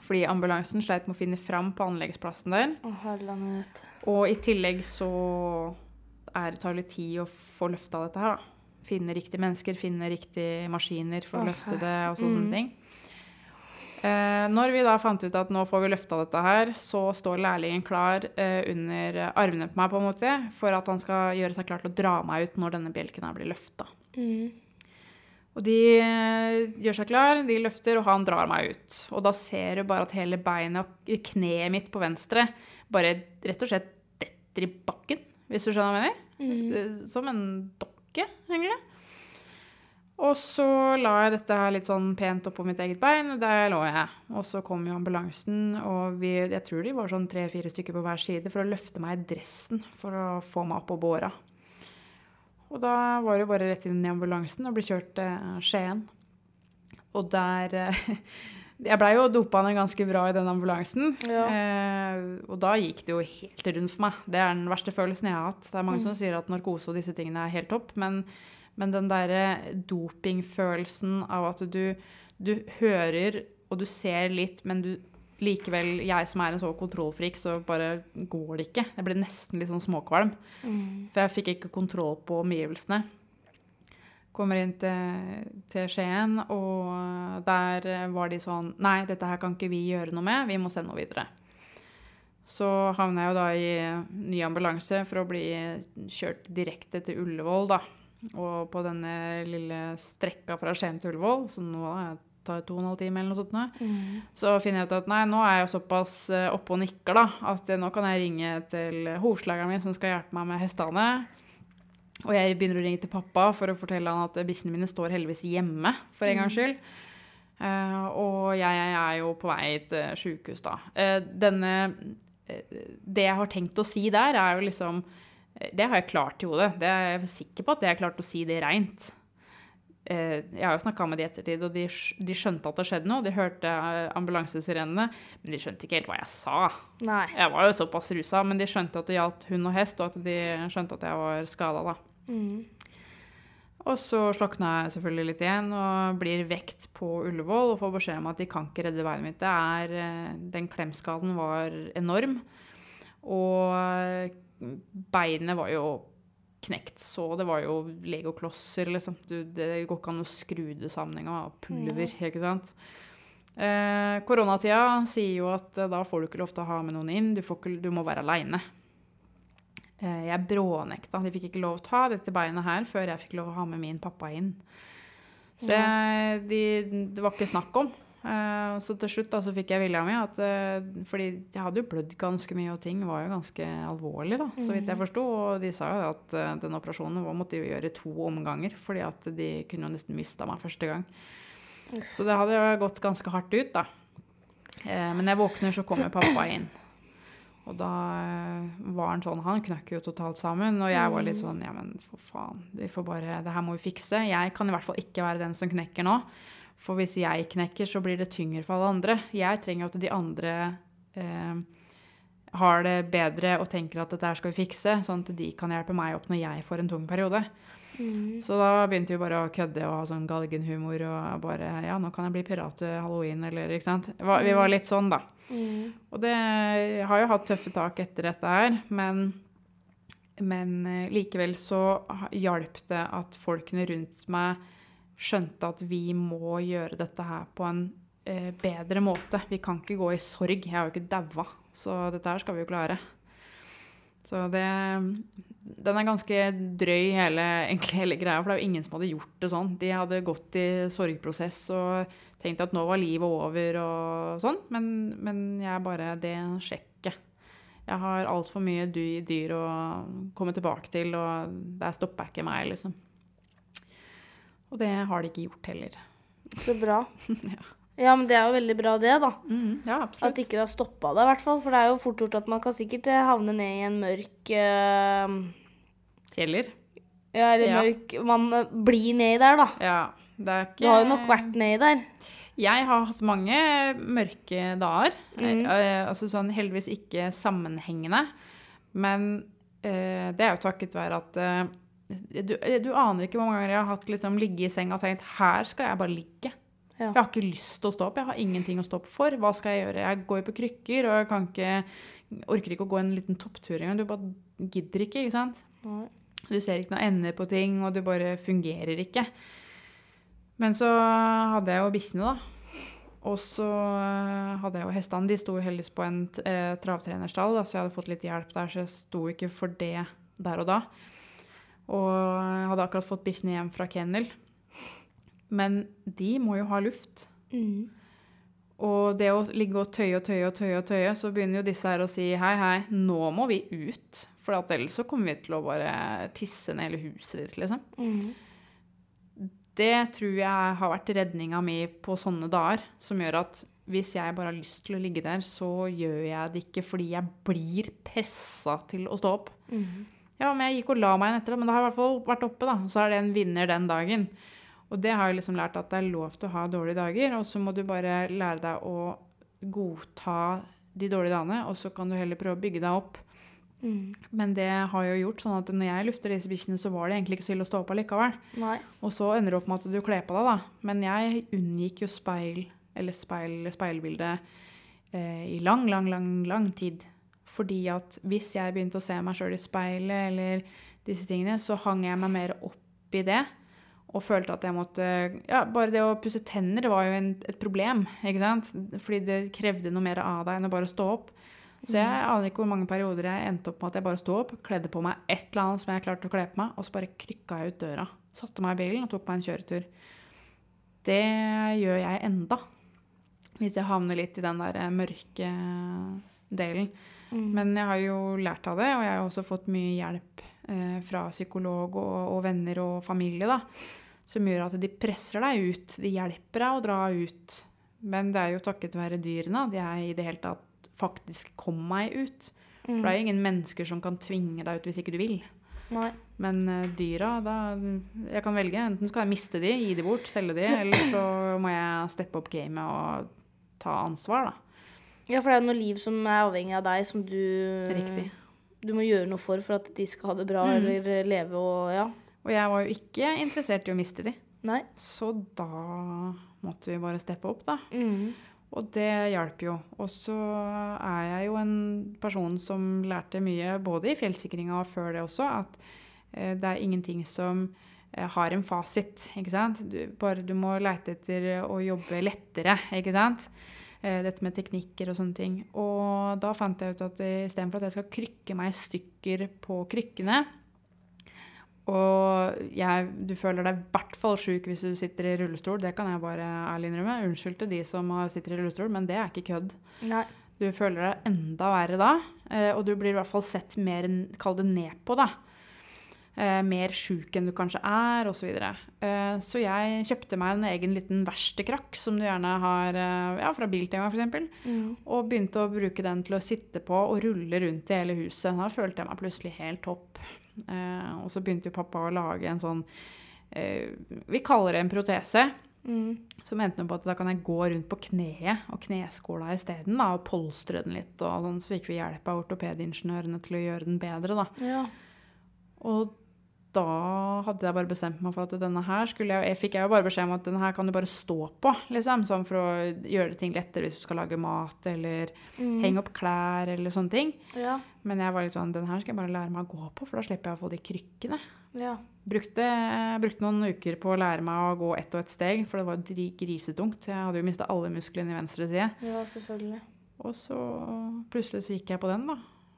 fordi ambulansen sleit med å finne fram på anleggsplassen der. Å. Og i tillegg så er det tar litt tid å få løfta dette her, da. Finne riktige mennesker, finne riktige maskiner for å løfte det og sånne Mm. ting. Eh, når vi da fant ut at nå får vi løfta dette her, så står lærlingen klar eh, under armene på meg på en måte, for at han skal gjøre seg klar til å dra meg ut når denne bjelken her blir løfta. Mm. Og de eh, gjør seg klar, de løfter, og han drar meg ut. Og da ser du bare at hele beinet og kneet mitt på venstre bare rett og slett detter i bakken, hvis du skjønner hva jeg mener? Mm. Som en dokke, egentlig. Og så la jeg dette her litt sånn pent oppå mitt eget bein, og der lå jeg. Og så kom jo ambulansen, og vi, jeg tror de var sånn tre-fire stykker på hver side for å løfte meg i dressen for å få meg opp på båra. Og da var det bare rett inn i ambulansen og ble kjørt til Skien. Og der eh, <laughs> Jeg blei jo dopa ned ganske bra i den ambulansen. Ja. Eh, og da gikk det jo helt rundt for meg. Det er den verste følelsen jeg har hatt. Det er mange som sier at narkose og disse tingene er helt topp, men, men den derre dopingfølelsen av at du, du hører og du ser litt, men du likevel Jeg som er en så kontrollfrik, så bare går det ikke. Jeg ble nesten litt sånn småkvalm. For jeg fikk ikke kontroll på omgivelsene. Kommer inn til, til Skien, og der var de sånn Nei, dette her kan ikke vi gjøre noe med, vi må sende noe videre. Så havna jeg jo da i ny ambulanse for å bli kjørt direkte til Ullevål, da. Og på denne lille strekka fra Skien til Ullevål, som nå tar to og en halv time eller noe sånt, nå, så finner jeg ut at nei, nå er jeg såpass eh, oppe og nikker, da, at nå kan jeg ringe til hovslageren min som skal hjelpe meg med hestene. Og jeg begynner å ringe til pappa for å fortelle han at bikkjene mine står heldigvis hjemme, for en gangs skyld. Uh, og jeg, jeg er jo på vei til sjukehus, da. Uh, denne uh, Det jeg har tenkt å si der, er jo liksom Det har jeg klart i hodet. Det er jeg sikker på at jeg har klart å si det reint. Jeg har jo snakka med de i ettertid, og de, de skjønte at det skjedde noe. De hørte ambulansesirenene, men de skjønte ikke helt hva jeg sa. Nei. Jeg var jo såpass rusa, men de skjønte at det gjaldt hund og hest, og at de skjønte at jeg var skada, da. Og så slokna jeg selvfølgelig litt igjen og blir vekt på Ullevål og får beskjed om at de kan ikke redde beinet mitt. Det er, eh, den klemskaden var enorm, og beinet var jo knekt, så det var jo legoklosser, liksom. Du, det går ikke an å skru det sammen engang. Pulver, Pulver, ikke sant. Eh, koronatida sier jo at eh, da får du ikke lov til å ha med noen inn, du, får ikke, du må være aleine. Eh, jeg brånekta. De fikk ikke lov å ta dette beinet her før jeg fikk lov å ha med min pappa inn. Så jeg, de, det var ikke snakk om. Eh, så til slutt da, så fikk jeg vilja mi. At, eh, fordi jeg hadde jo blødd ganske mye, og ting var jo ganske alvorlig, da, så vidt jeg forsto. Og de sa jo at den operasjonen var- måtte de gjøre i to omganger, fordi at de kunne jo nesten mista meg første gang. Så det hadde jo gått ganske hardt ut, da. Men når jeg våkner, så kommer pappa inn. Og da eh, var han sånn Han knakk jo totalt sammen. Og jeg var litt sånn Ja, men for faen. Vi får bare Det her må vi fikse. Jeg kan i hvert fall ikke være den som knekker nå. For hvis jeg knekker, så blir det tyngre for alle andre. Jeg trenger at de andre eh, har det bedre og tenker at dette her skal vi fikse, sånn at de kan hjelpe meg opp når jeg får en tung periode. Så da begynte vi bare å kødde og ha sånn galgenhumor og bare Ja, nå kan jeg bli pirat til halloween, eller ikke sant. Vi var- litt sånn, da. Og det har jo hatt tøffe tak etter dette her, men, men eh, likevel så hjalp det at folkene rundt meg skjønte at vi må gjøre dette her på en eh, bedre måte. Vi kan ikke gå i sorg. Jeg har jo ikke daua, så dette her skal vi jo klare. Så det Den er ganske drøy, hele, egentlig hele greia, for det er jo ingen som hadde gjort det sånn. De hadde gått i sorgprosess og tenkt at nå var livet over og sånn, men, men jeg bare Det sjekket. Jeg har altfor mye dyr å komme tilbake til, og der stopper ikke meg, liksom. Og det har de ikke gjort heller. Så bra. <laughs> Ja. Ja, men det er jo veldig bra det, da. Mm, ja, At absolutt. ikke det har stoppa det, i hvert fall. For det er jo fort gjort at man kan sikkert eh, havne ned i en mørk uh... Kjeller. Ja, eller Ja. mørk Man eh, blir nedi der, da. Ja, det er ikke Du har jo nok vært nedi der. Jeg har hatt mange mørke dager. Eh, altså sånn heldigvis ikke sammenhengende. Men uh, det er jo takket være at uh, du, du aner ikke hvor mange ganger jeg har hatt liksom, ligge i seng og tenkt her skal jeg bare ligge. Ja. Jeg har ikke lyst til å stå opp. Jeg har ingenting å stå opp for. Hva skal jeg gjøre? Jeg går jo på krykker, og jeg kan ikke, orker ikke å gå en liten topptur engang. Du bare gidder ikke, ikke sant? Nei. Du ser ikke noe ende på ting, og du bare fungerer ikke. Men så hadde jeg jo bikkjene, da. Og så eh, hadde jeg jo hestene. De sto heldigvis på en eh, travtrenerstall, da, så jeg hadde fått litt hjelp der, så jeg sto ikke for det der og da. Og jeg hadde akkurat fått bikkjene hjem fra kennel. Men de må jo ha luft. Mm. Og det å ligge og tøye og tøye og tøye, og tøye, så begynner jo disse her å si hei, hei, nå må vi ut. For ellers så kommer vi til å bare tisse ned hele huset ditt, liksom. Mm. Det tror jeg har vært redninga mi på sånne dager, som gjør at hvis jeg bare har lyst til å ligge der, så gjør jeg det ikke fordi jeg blir pressa til å stå opp. Mm. Ja, men jeg gikk og la meg igjen etter det, men da har jeg i hvert fall vært oppe, da. Så er det en vinner den dagen. Og det har jeg liksom lært at det er lov til å ha dårlige dager, og så må du bare lære deg å godta de dårlige dagene, og så kan du heller prøve å bygge deg opp. Mm. Men det har jo gjort sånn at når jeg lufter disse bikkjene, så var det egentlig ikke så ille å stå opp allikevel. Nei. Og så ender det opp med at du kler på deg, da. Men jeg unngikk jo speil, eller speil, speilbilde eh, i lang, lang, lang, lang tid. Fordi at hvis jeg begynte å se meg sjøl i speilet eller disse tingene, så hang jeg meg mer opp i det. Og følte at jeg måtte Ja, bare det å pusse tenner var jo en, et problem, ikke sant? Fordi det krevde noe mer av deg enn å bare stå opp. Så jeg aner ikke hvor mange perioder jeg endte opp med at jeg bare sto opp, kledde på meg et eller annet som jeg klarte å kle på meg, og så bare krykka jeg ut døra. Satte meg i bilen og tok meg en kjøretur. Det gjør jeg enda. Hvis jeg havner litt i den der eh, mørke delen. Mm. Men jeg har jo lært av det, og jeg har også fått mye hjelp eh, fra psykolog og, og venner og familie, da. Som gjør at de presser deg ut. De hjelper deg å dra ut. Men det er jo takket være dyrene at jeg i det hele tatt faktisk kom meg ut. For det er jo ingen mennesker som kan tvinge deg ut hvis ikke du vil. Nei. Men eh, dyra, da Jeg kan velge. Enten skal jeg miste de, gi de bort, selge de, eller så må jeg steppe opp gamet og ta ansvar, da. Ja, for det er jo noe liv som er avhengig av deg, som du Riktig. Du må gjøre noe for for at de skal ha det bra, Mm. eller leve og Ja. Og jeg var jo ikke interessert i å miste de. Nei. Så da måtte vi bare steppe opp, da. Mm. Og det hjalp jo. Og så er jeg jo en person som lærte mye, både i fjellsikringa og før det også, at eh, det er ingenting som eh, har en fasit, ikke sant. Du, bare du må leite etter å jobbe lettere, ikke sant. Eh, dette med teknikker og sånne ting. Og da fant jeg ut at istedenfor at jeg skal krykke meg i stykker på krykkene, og jeg, du føler deg i hvert fall sjuk hvis du sitter i rullestol. Det kan jeg bare ærlig innrømme. Unnskyld til de som sitter i rullestol, men det er ikke kødd. Nei. Du føler deg enda verre da, eh, og du blir i hvert fall sett mer, kall det ned på da. Eh, mer sjuk enn du kanskje er, osv. Så, eh, så jeg kjøpte meg en egen liten verkstedkrakk, som du gjerne har ja, fra Biltema f.eks., Mm. og begynte å bruke den til å sitte på og rulle rundt i hele huset. Da følte jeg meg plutselig helt topp. Eh, og så begynte jo pappa å lage en sånn eh, Vi kaller det en protese. Mm. Som endte med på at da kan jeg gå rundt på kneet og kneskåla isteden, og polstre den litt. Og sånn, så fikk vi hjelp av ortopedingeniørene til å gjøre den bedre, da. Ja. Og da hadde jeg bare bestemt meg for at denne her skulle jeg Jeg fikk jeg jo bare beskjed om at denne her kan du bare stå på, liksom. Sånn for å gjøre ting lettere hvis du skal lage mat, eller Mm. henge opp klær, eller sånne ting. Ja. Men jeg var litt sånn Den her skal jeg bare lære meg å gå på, for da slipper jeg å få de krykkene. Ja. Brukte, brukte noen uker på å lære meg å gå ett og ett steg, for det var jo grisetungt. Jeg hadde jo mista alle musklene i venstre side. ja, selvfølgelig. Og så plutselig så gikk jeg på den, da.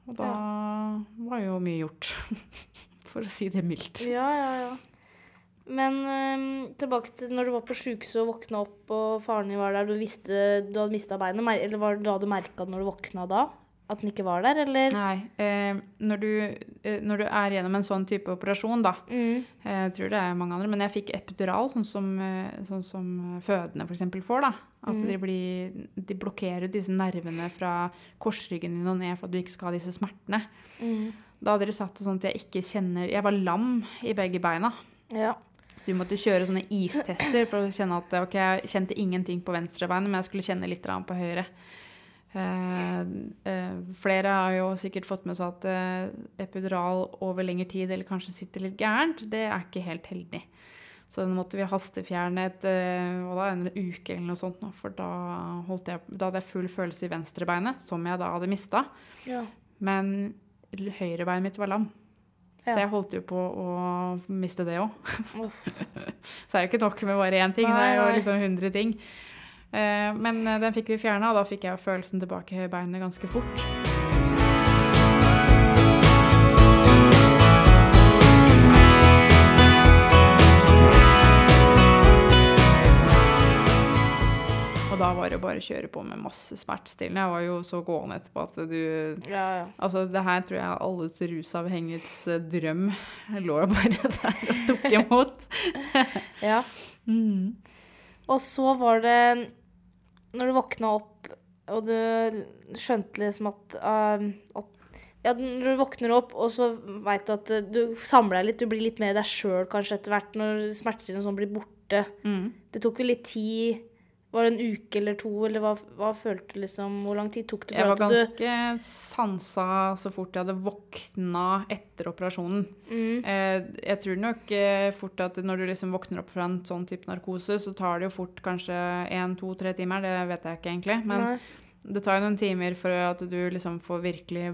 Og da var jo mye gjort. <laughs> For å si det mildt. Ja, ja, ja. Men øhm, tilbake til når du var på sjukehuset og våkna opp, og faren din var der, du visste du hadde mista beinet, eller var det da du merka det når du våkna da? At den ikke var der, eller? Nei. Eh, når, du, eh, når du er gjennom en sånn type operasjon, da Mm. eh, Jeg tror det er mange andre, men jeg fikk epidural, sånn som, eh, sånn som fødende f.eks. får. da. At Mm. de, blir, de blokkerer disse nervene fra korsryggen din og ned for at du ikke skal ha disse smertene. Mm. Da hadde de satt det sånn at jeg ikke kjenner Jeg var lam i begge beina. Ja. Du måtte kjøre sånne istester for å kjenne at ok, jeg kjente ingenting på venstre bein, men jeg skulle kjenne litt annet på høyre. Eh, eh, flere har jo sikkert fått med seg at eh, epidural over lengre tid eller kanskje sitter litt gærent. Det er ikke helt heldig. Så den måtte vi hastefjerne et, eh, da, en uke eller noe sånt, nå, for da, holdt jeg, da hadde jeg full følelse i venstrebeinet, som jeg da hadde mista. ja. Men høyrebeinet mitt var lam. Ja. Så jeg holdt jo på å miste det òg. <laughs> Så er det jo ikke nok med bare én ting. Nei, det er jo liksom 100 ting. Eh, men eh, den fikk vi fjerna, og da fikk jeg følelsen tilbake i beinet ganske fort. Da var det bare å kjøre på med masse smertestillende. Jeg var jo så gående etterpå at du Ja, ja. Altså, det her tror jeg alles rusavhengighets drøm. drøm lå jo bare <laughs> der og tok imot. <laughs> ja. Mm. Og så var det Når du våkna opp, og du skjønte liksom at, uh, at ja, Når du våkner opp, og så veit du at du samler deg litt, du blir litt mer deg sjøl kanskje etter hvert når smertestillende sånn blir borte. Mm. Det tok vel litt tid Var det en uke eller to, eller hva, hva følte du liksom Hvor lang tid tok det Jeg for var at du ganske sansa så fort jeg hadde våkna etter operasjonen. mm, Eh, jeg tror nok eh, fort at når du liksom våkner opp fra en sånn type narkose, så tar det jo fort kanskje én, to, tre timer. Det vet jeg ikke egentlig. Men Nei. det tar jo noen timer for at du liksom får virkelig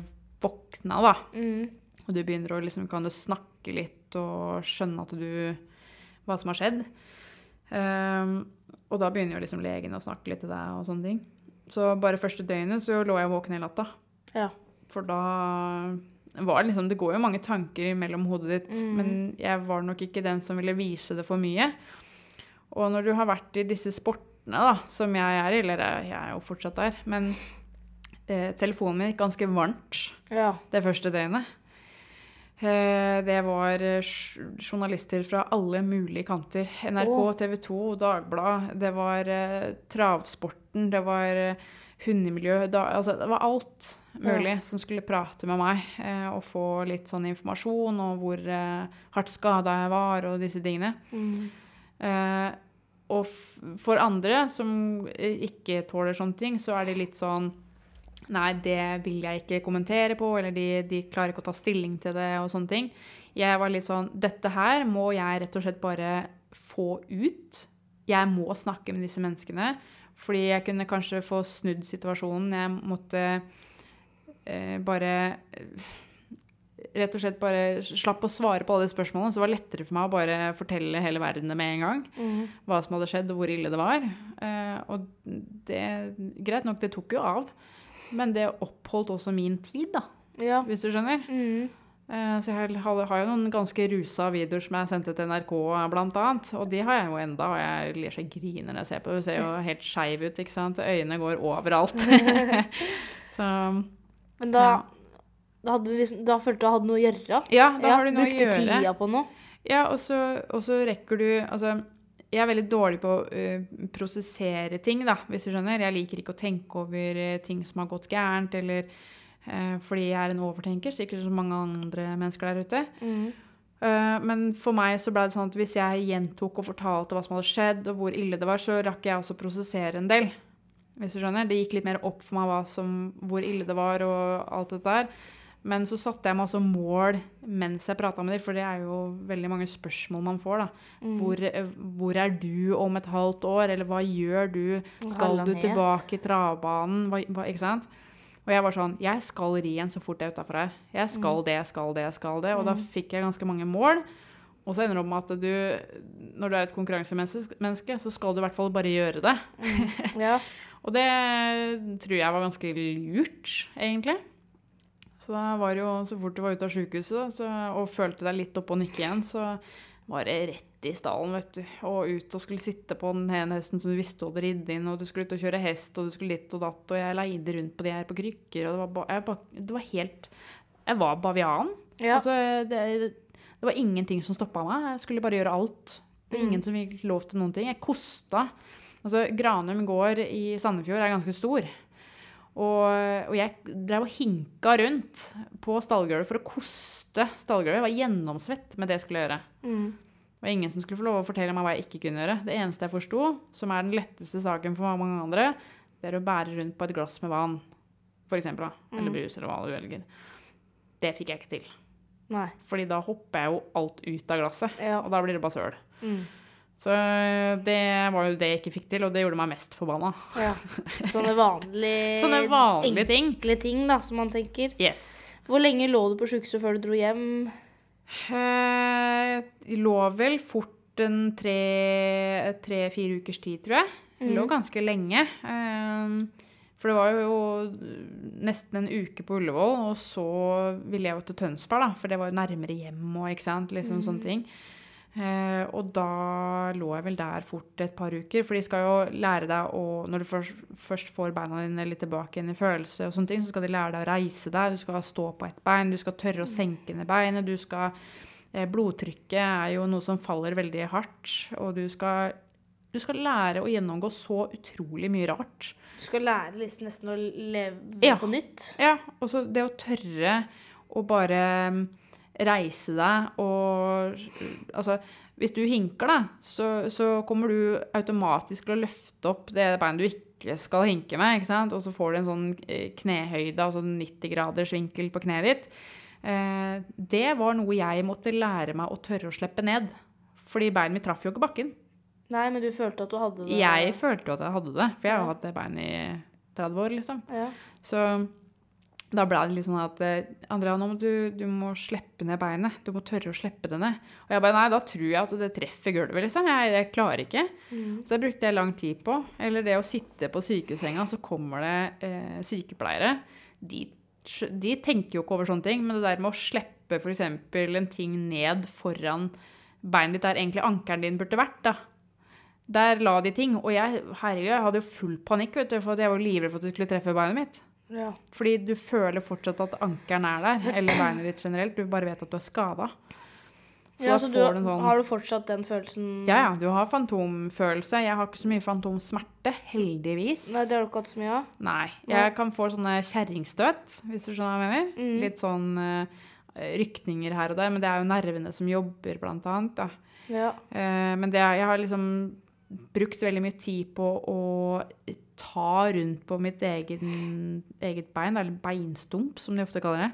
våkna, da. Mm, Og du begynner å liksom kan du snakke litt og skjønne at du Hva som har skjedd. Ehm, og da begynner jo liksom legen å snakke litt til deg og sånne ting. Så bare første døgnet så lå jeg våken hele natta. ja. For da var det liksom Det går jo mange tanker mellom hodet ditt, Mm. men jeg var nok ikke den som ville vise det for mye. Og når du har vært i disse sportene, da, som jeg er i, eller jeg er jo fortsatt der, men eh, telefonen min gikk ganske varmt ja. det første døgnet. Eh, Det var eh, journalister fra alle mulige kanter. NRK, TV 2, Dagbladet. Det var eh, travsporten, det var hundemiljø. Da, altså, det var alt mulig som skulle prate med meg og få litt sånn informasjon om hvor hardt skada jeg var og disse tingene. Mm, Eh, og for andre som ikke tåler sånne ting, så er det litt sånn Nei, det vil jeg ikke kommentere på, eller de, de klarer ikke å ta stilling til det og sånne ting. Jeg var litt sånn Dette her må jeg rett og slett bare få ut. Jeg må snakke med disse menneskene. Fordi jeg kunne kanskje få snudd situasjonen. Jeg måtte eh, bare Rett og slett bare slapp å svare på alle de spørsmålene. Så det var lettere for meg å bare fortelle hele verden det med en gang mm, hva som hadde skjedd, og hvor ille det var. Eh, og det, greit nok, det tok jo av. Men det oppholdt også min tid, da, ja. hvis du skjønner. Mm, Eh, så jeg har, jo noen ganske rusa videoer som jeg sendte til NRK, blant annet. Og de har jeg jo enda, og jeg ler så griner når jeg ser på. det. Hun ser jo <laughs> helt skeiv ut, ikke sant. Øynene går overalt. <laughs> så Men da, Ja. da, hadde du liksom, da følte du du hadde noe å gjøre? ja, da Ja, har du noe å gjøre. brukte tida på noe? Ja, og så, og så rekker du Altså, jeg er veldig dårlig på å uh, prosessere ting, da, hvis du skjønner. Jeg liker ikke å tenke over eh, ting som har gått gærent, eller uh, fordi jeg er en overtenker, sikkert som mange andre mennesker der ute. Mm, Uh, men for meg så ble det sånn at hvis jeg gjentok og fortalte hva som hadde skjedd, og hvor ille det var, så rakk jeg også å prosessere en del. Hvis du skjønner. Det gikk litt mer opp for meg som, hvor ille det var og alt dette der. Men så satte jeg meg også mål mens jeg prata med dem, for det er jo veldig mange spørsmål man får. da. mm. Hvor, eh, hvor er du om et halvt år, eller hva gjør du? Skal du tilbake i travbanen? Hva, hva, ikke sant? Og jeg var sånn Jeg skal ri igjen så fort jeg er utafor her. Jeg skal det, jeg skal det, jeg skal det. Og da fikk jeg ganske mange mål. Og så ender det opp med at du, når du er et konkurransemenneske, så skal du i hvert fall bare gjøre det. Ja. <laughs> Og det tror jeg var ganske lurt, egentlig. Så da var det jo, så fort du var ute av sykehuset så, og følte deg litt oppe og nikke igjen, så var det rett i stallen, vet du. Og ut og skulle sitte på den ene hesten som du visste du hadde ridd inn, og du skulle ut og kjøre hest, og du skulle ditt og datt, og jeg leide rundt på de her på krykker, og det var, ba, jeg, ba, det var helt Jeg var bavian. Ja. Altså, det, det var ingenting som stoppa meg. Jeg skulle bare gjøre alt. Det var Mm. ingen som fikk lov til noen ting. Jeg kosta. Altså, Granum gård i Sandefjord er ganske stor. Og, og jeg drev og hinka rundt på stallgulvet for å koste stallgulvet. Jeg var gjennomsvett med det jeg skulle gjøre. Mm. Det var ingen som skulle få lov å fortelle meg hva jeg ikke kunne gjøre. Det eneste jeg forsto, som er den letteste saken for mange andre, det er å bære rundt på et glass med vann, for eksempel. Da. Eller Mm. brus, eller hva du velger. Det fikk jeg ikke til. Nei. Fordi da hopper jeg jo alt ut av glasset, Ja. og da blir det bare søl. Mm. Så det var jo det jeg ikke fikk til, og det gjorde meg mest forbanna. ja. <laughs> Sånne vanlige Sånne vanlige ting. Enkle ting, da, som man tenker. Yes. Hvor lenge lå du på sjukehuset før du dro hjem? Eh, Jeg lå vel fort en tre- tre-fire ukers tid, tror jeg. Det lå Mhm. ganske lenge. Ehm, For det var jo nesten en uke på Ullevål, og så ville jeg jo til Tønsberg, da, for det var jo nærmere hjem og ikke sant, liksom sånne ting. Eh, og da lå jeg vel der fort et par uker, for de skal jo lære deg å Når du først, får beina dine litt tilbake igjen i følelse, og sånne ting, så skal de lære deg å reise deg. Du skal stå på ett bein, du skal tørre å senke ned beinet. du skal eh, Blodtrykket er jo noe som faller veldig hardt, og du skal du skal lære å gjennomgå så utrolig mye rart. Du skal lære liksom nesten å leve Ja. på nytt. Ja, og så det å tørre å bare mm, reise deg og Altså, hvis du hinker, da, så, så kommer du automatisk til å løfte opp det beinet du ikke skal hinke med, ikke sant? Og så får du en sånn eh, knehøyde, altså 90 graders vinkel på kneet ditt. Eh, det var noe jeg måtte lære meg å tørre å slippe ned. Fordi beinet mitt traff jo ikke bakken. Nei, men du følte at du hadde det Jeg følte jo at jeg hadde det, for jeg har jo hatt det beinet i 30 år, liksom. ja. Så da ble det litt sånn at eh, Andrea, nå må du, du må slippe ned beinet. Du må tørre å slippe det ned. Og jeg bare nei, da tror jeg at det treffer gulvet, liksom. Jeg, jeg klarer ikke. Mm. Så det brukte jeg lang tid på. Eller det å sitte på sykehussenga, så kommer det eh, sykepleiere. De, de tenker jo ikke over sånne ting, men det der med å slippe f.eks. en ting ned foran beinet ditt der egentlig ankelen din burde vært, da. Der la de ting. Og jeg, herregud, jeg hadde jo full panikk, vet du, for jeg var livredd for at det skulle treffe beinet mitt. Ja. Fordi du føler fortsatt at ankelen er der, eller beinet ditt generelt. Du bare vet at du er skada. Så ja, så du, du sånn har du fortsatt den følelsen Ja, ja, du har fantomfølelse. Jeg har ikke så mye fantomsmerte, heldigvis. Nei, det har du ikke hatt så mye av? Nei. Jeg kan få sånne kjerringstøt, hvis du skjønner hva jeg mener. Mm. Litt sånn uh, rykninger her og der, men det er jo nervene som jobber, blant annet. Da. Ja. Uh, men det, jeg har liksom brukt veldig mye tid på å ta rundt på mitt egen, eget bein, eller beinstump, som de ofte kaller det.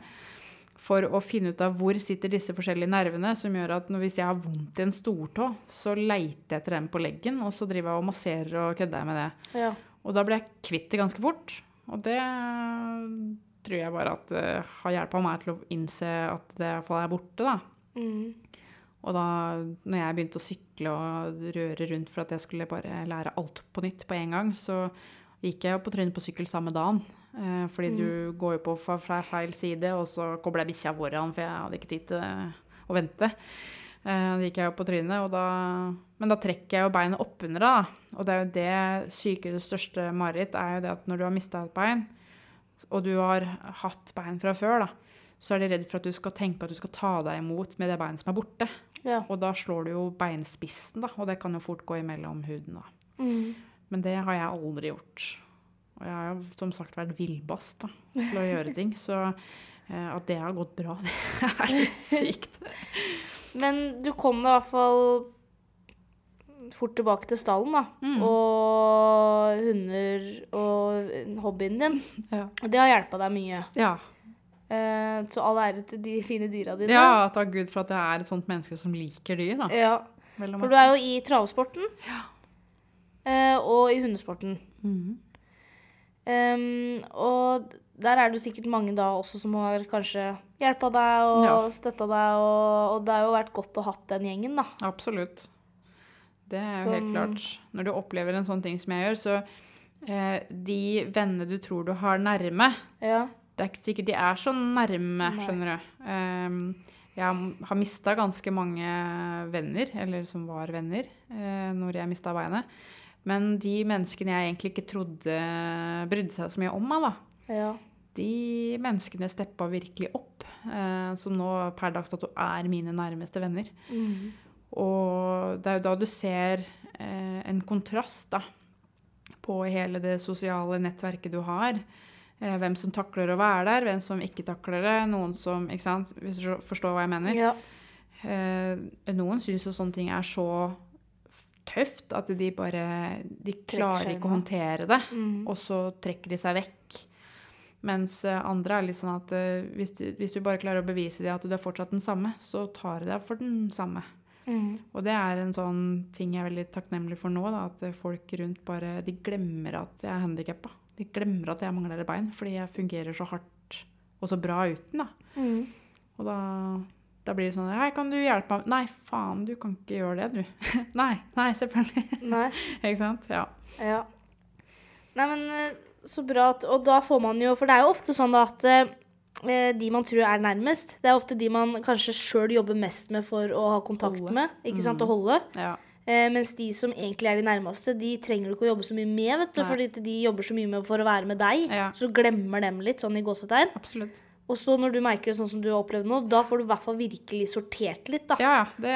For å finne ut av hvor sitter disse forskjellige nervene, som gjør at når, hvis jeg har vondt i en stortå, så leiter jeg etter den på leggen, og så driver jeg og masserer og kødder med det. ja. Og da ble jeg kvitt det ganske fort. Og det tror jeg bare at uh, har hjulpet meg til å innse at det iallfall er borte, da. Mm. Og da når jeg begynte å sykle og røre rundt for at jeg skulle bare lære alt på nytt på en gang, så gikk jeg jo på trynet på sykkel samme dagen. Eh, fordi du går jo på fra feil side, og så kobler jeg bikkja foran, for jeg hadde ikke tid til å vente. Eh, da gikk jeg jo på trynet, og da, men da trekker jeg jo beinet oppunder, da. Og det er jo det sykehusets største mareritt, er jo det at når du har mista et bein, og du har hatt bein fra før, da, så er de redd for at du skal tenke at du skal ta deg imot med det beinet som er borte. ja. Og da slår du jo beinspissen, da, og det kan jo fort gå imellom huden. da. Mm. Men det har jeg aldri gjort. Og jeg har jo som sagt vært villbass da, til å gjøre ting. Så eh, at det har gått bra, <laughs> det er litt sykt. Men du kom deg i hvert fall fort tilbake til stallen, da. Mm. Og hunder og hobbyen din. Ja. Det har hjulpet deg mye. Ja. Eh, så all ære til de fine dyra dine. ja, takk Gud for at jeg er et sånt menneske som liker dyr. da. Ja, For du er jo i travsporten. Ja. og i hundesporten. Mm -hmm. um, og der er det sikkert mange da også som har kanskje hjelpa deg og Ja. støtta deg, og, og det har jo vært godt å ha den gjengen, da. Absolutt. Det er jo helt klart. Når du opplever en sånn ting som jeg gjør, så eh, de vennene du tror du har nærme, Ja. Det er ikke sikkert de er så nærme, Nei. skjønner du. Um, jeg har mista ganske mange venner, eller som var venner, uh, når jeg mista beinet. Men de menneskene jeg egentlig ikke trodde brydde seg så mye om meg, da, ja. de menneskene steppa virkelig opp. Eh, som nå per dags dato er mine nærmeste venner. Mm. Og det er jo da du ser eh, en kontrast da, på hele det sosiale nettverket du har. Eh, hvem som takler å være der, hvem som ikke takler det. Noen som ikke sant, Hvis du forstår hva jeg mener. ja. Eh, noen syns jo sånne ting er så tøft at de bare De klarer ikke å håndtere det, mm. og så trekker de seg vekk. Mens eh, andre er litt sånn at hvis, du, hvis du bare klarer å bevise dem at du er fortsatt den samme, så tar de deg for den samme. Mm. Og det er en sånn ting jeg er veldig takknemlig for nå, da, at folk rundt bare De glemmer at jeg er handikappa. De glemmer at jeg mangler et bein, fordi jeg fungerer så hardt og så bra uten. da. Mm. Og da Da blir det sånn Hei, kan du hjelpe meg? Nei, faen, du kan ikke gjøre det, du. <laughs> nei, nei, selvfølgelig. Nei. <laughs> ikke sant? Ja. Ja. Nei, men eh, så bra at Og da får man jo For det er jo ofte sånn da at eh, de man tror er nærmest, det er ofte de man kanskje sjøl jobber mest med for å ha kontakt Holde. med. Ikke sant? Å holde. ja. Eh, mens de som egentlig er de nærmeste, de trenger du ikke å jobbe så mye med, vet du. Nei. Fordi de jobber så mye med for å være med deg. Ja. Så glemmer dem litt, sånn i gåsetegn. Absolutt. Og så når du merker det sånn som du har opplevd nå, da får du i hvert fall virkelig sortert litt, da. Ja. Det,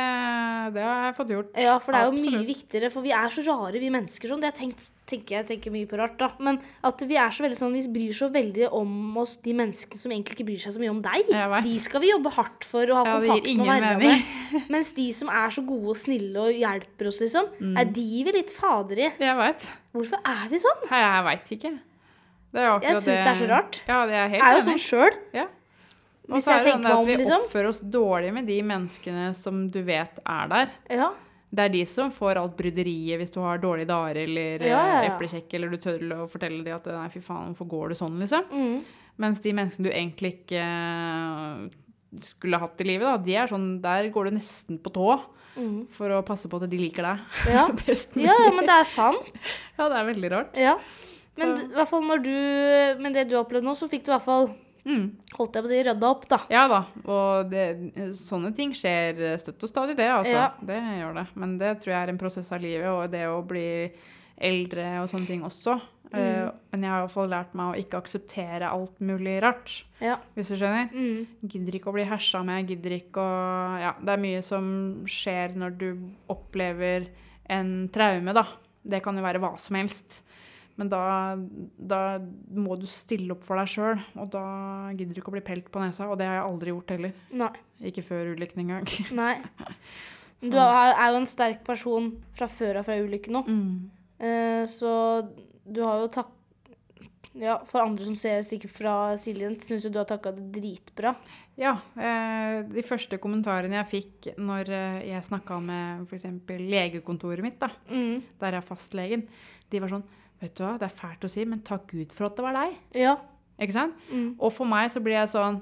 det har jeg fått gjort. Ja, for det er jo mye viktigere, for vi er så rare, vi mennesker. sånn, det jeg tenkt, tenker jeg tenker mye på rart, da. Men at vi er så veldig sånn, vi bryr så veldig om oss, de menneskene som egentlig ikke bryr seg så mye om deg. De skal vi jobbe hardt for å ha Ja, kontakt med og være med. <laughs> Mens de som er så gode og snille og hjelper oss, liksom, Mm. er de vi litt fader i. Jeg veit. Hvorfor er vi sånn? Jeg veit ikke. Det er jo akkurat Jeg syns det er så rart. Ja, det er helt Jeg er jo sånn sjøl. Ja. Og så er det sånn at vi liksom. oppfører oss dårlig med de menneskene som du vet er der. Ja. Det er de som får alt bryderiet hvis du har dårlige dager eller Ja, ja, eh, eplekjekk, eller du tør å fortelle dem at nei, fy faen, hvorfor går du sånn, liksom. Mm. Mens de menneskene du egentlig ikke eh, skulle hatt i livet, da, de er sånn, der går du nesten på tå Mm. for å passe på at de liker deg ja, <laughs> ja, men det er sant. <laughs> Ja, det er veldig rart. Ja. Men du- hvert fall når du Med det du har opplevd nå, så fikk du i hvert fall Mm. holdt jeg på å si, rydda opp, da. Ja da, og det, sånne ting skjer støtt og stadig, det, altså. Ja. Det gjør det. Men det tror jeg er en prosess av livet, og det å bli eldre og sånne ting også. Eh, men jeg har i hvert fall lært meg å ikke akseptere alt mulig rart, Ja. hvis du skjønner. Mm. Gidder ikke å bli hersa med, gidder ikke å Ja, det er mye som skjer når du opplever en traume, da. Det kan jo være hva som helst. Men da, da må du stille opp for deg sjøl, og da gidder du ikke å bli pelt på nesa. Og det har jeg aldri gjort heller. Nei. Ikke før ulykken engang. <laughs> Nei. Du er jo en sterk person fra før av fra ulykken nå. Mm. Eh, så du har jo takk... Ja, for andre som ser sikkert fra Siljen, syns jo du har takla det dritbra. Ja. Eh, de første kommentarene jeg fikk når eh, jeg snakka med f.eks. legekontoret mitt, da, Mm. der er fastlegen, de var sånn Vet du hva, det er fælt å si, men takk Gud for at det var deg. Ja. Ikke sant? Mm. Og for meg så blir jeg sånn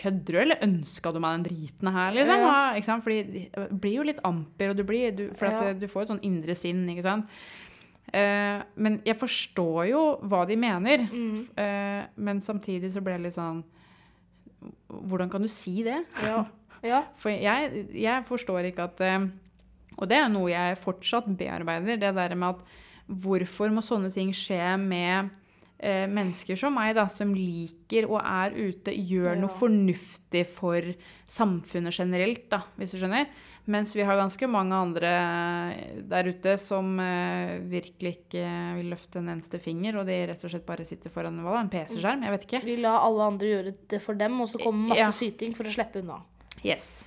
Kødder du, eller ønska du meg den driten her, liksom? Ja. Ikke sant? Fordi det blir jo litt amper, og du blir du, For Ja. du får et sånn indre sinn, ikke sant? Eh, men jeg forstår jo hva de mener. Mm. Eh, men samtidig så ble det litt sånn Hvordan kan du si det? Ja. <laughs> ja. For jeg, jeg forstår ikke at eh, Og det er noe jeg fortsatt bearbeider. Det der med at hvorfor må sånne ting skje med eh, mennesker som meg, da, som liker og er ute, gjør Ja. noe fornuftig for samfunnet generelt, da, hvis du skjønner. Mens vi har ganske mange andre der ute som eh, virkelig ikke vil løfte en eneste finger, og de rett og slett bare sitter foran hva da, en PC-skjerm. Jeg vet ikke. Vi la alle andre gjøre det for dem, og så kommer masse Ja. syting for å slippe unna. Yes.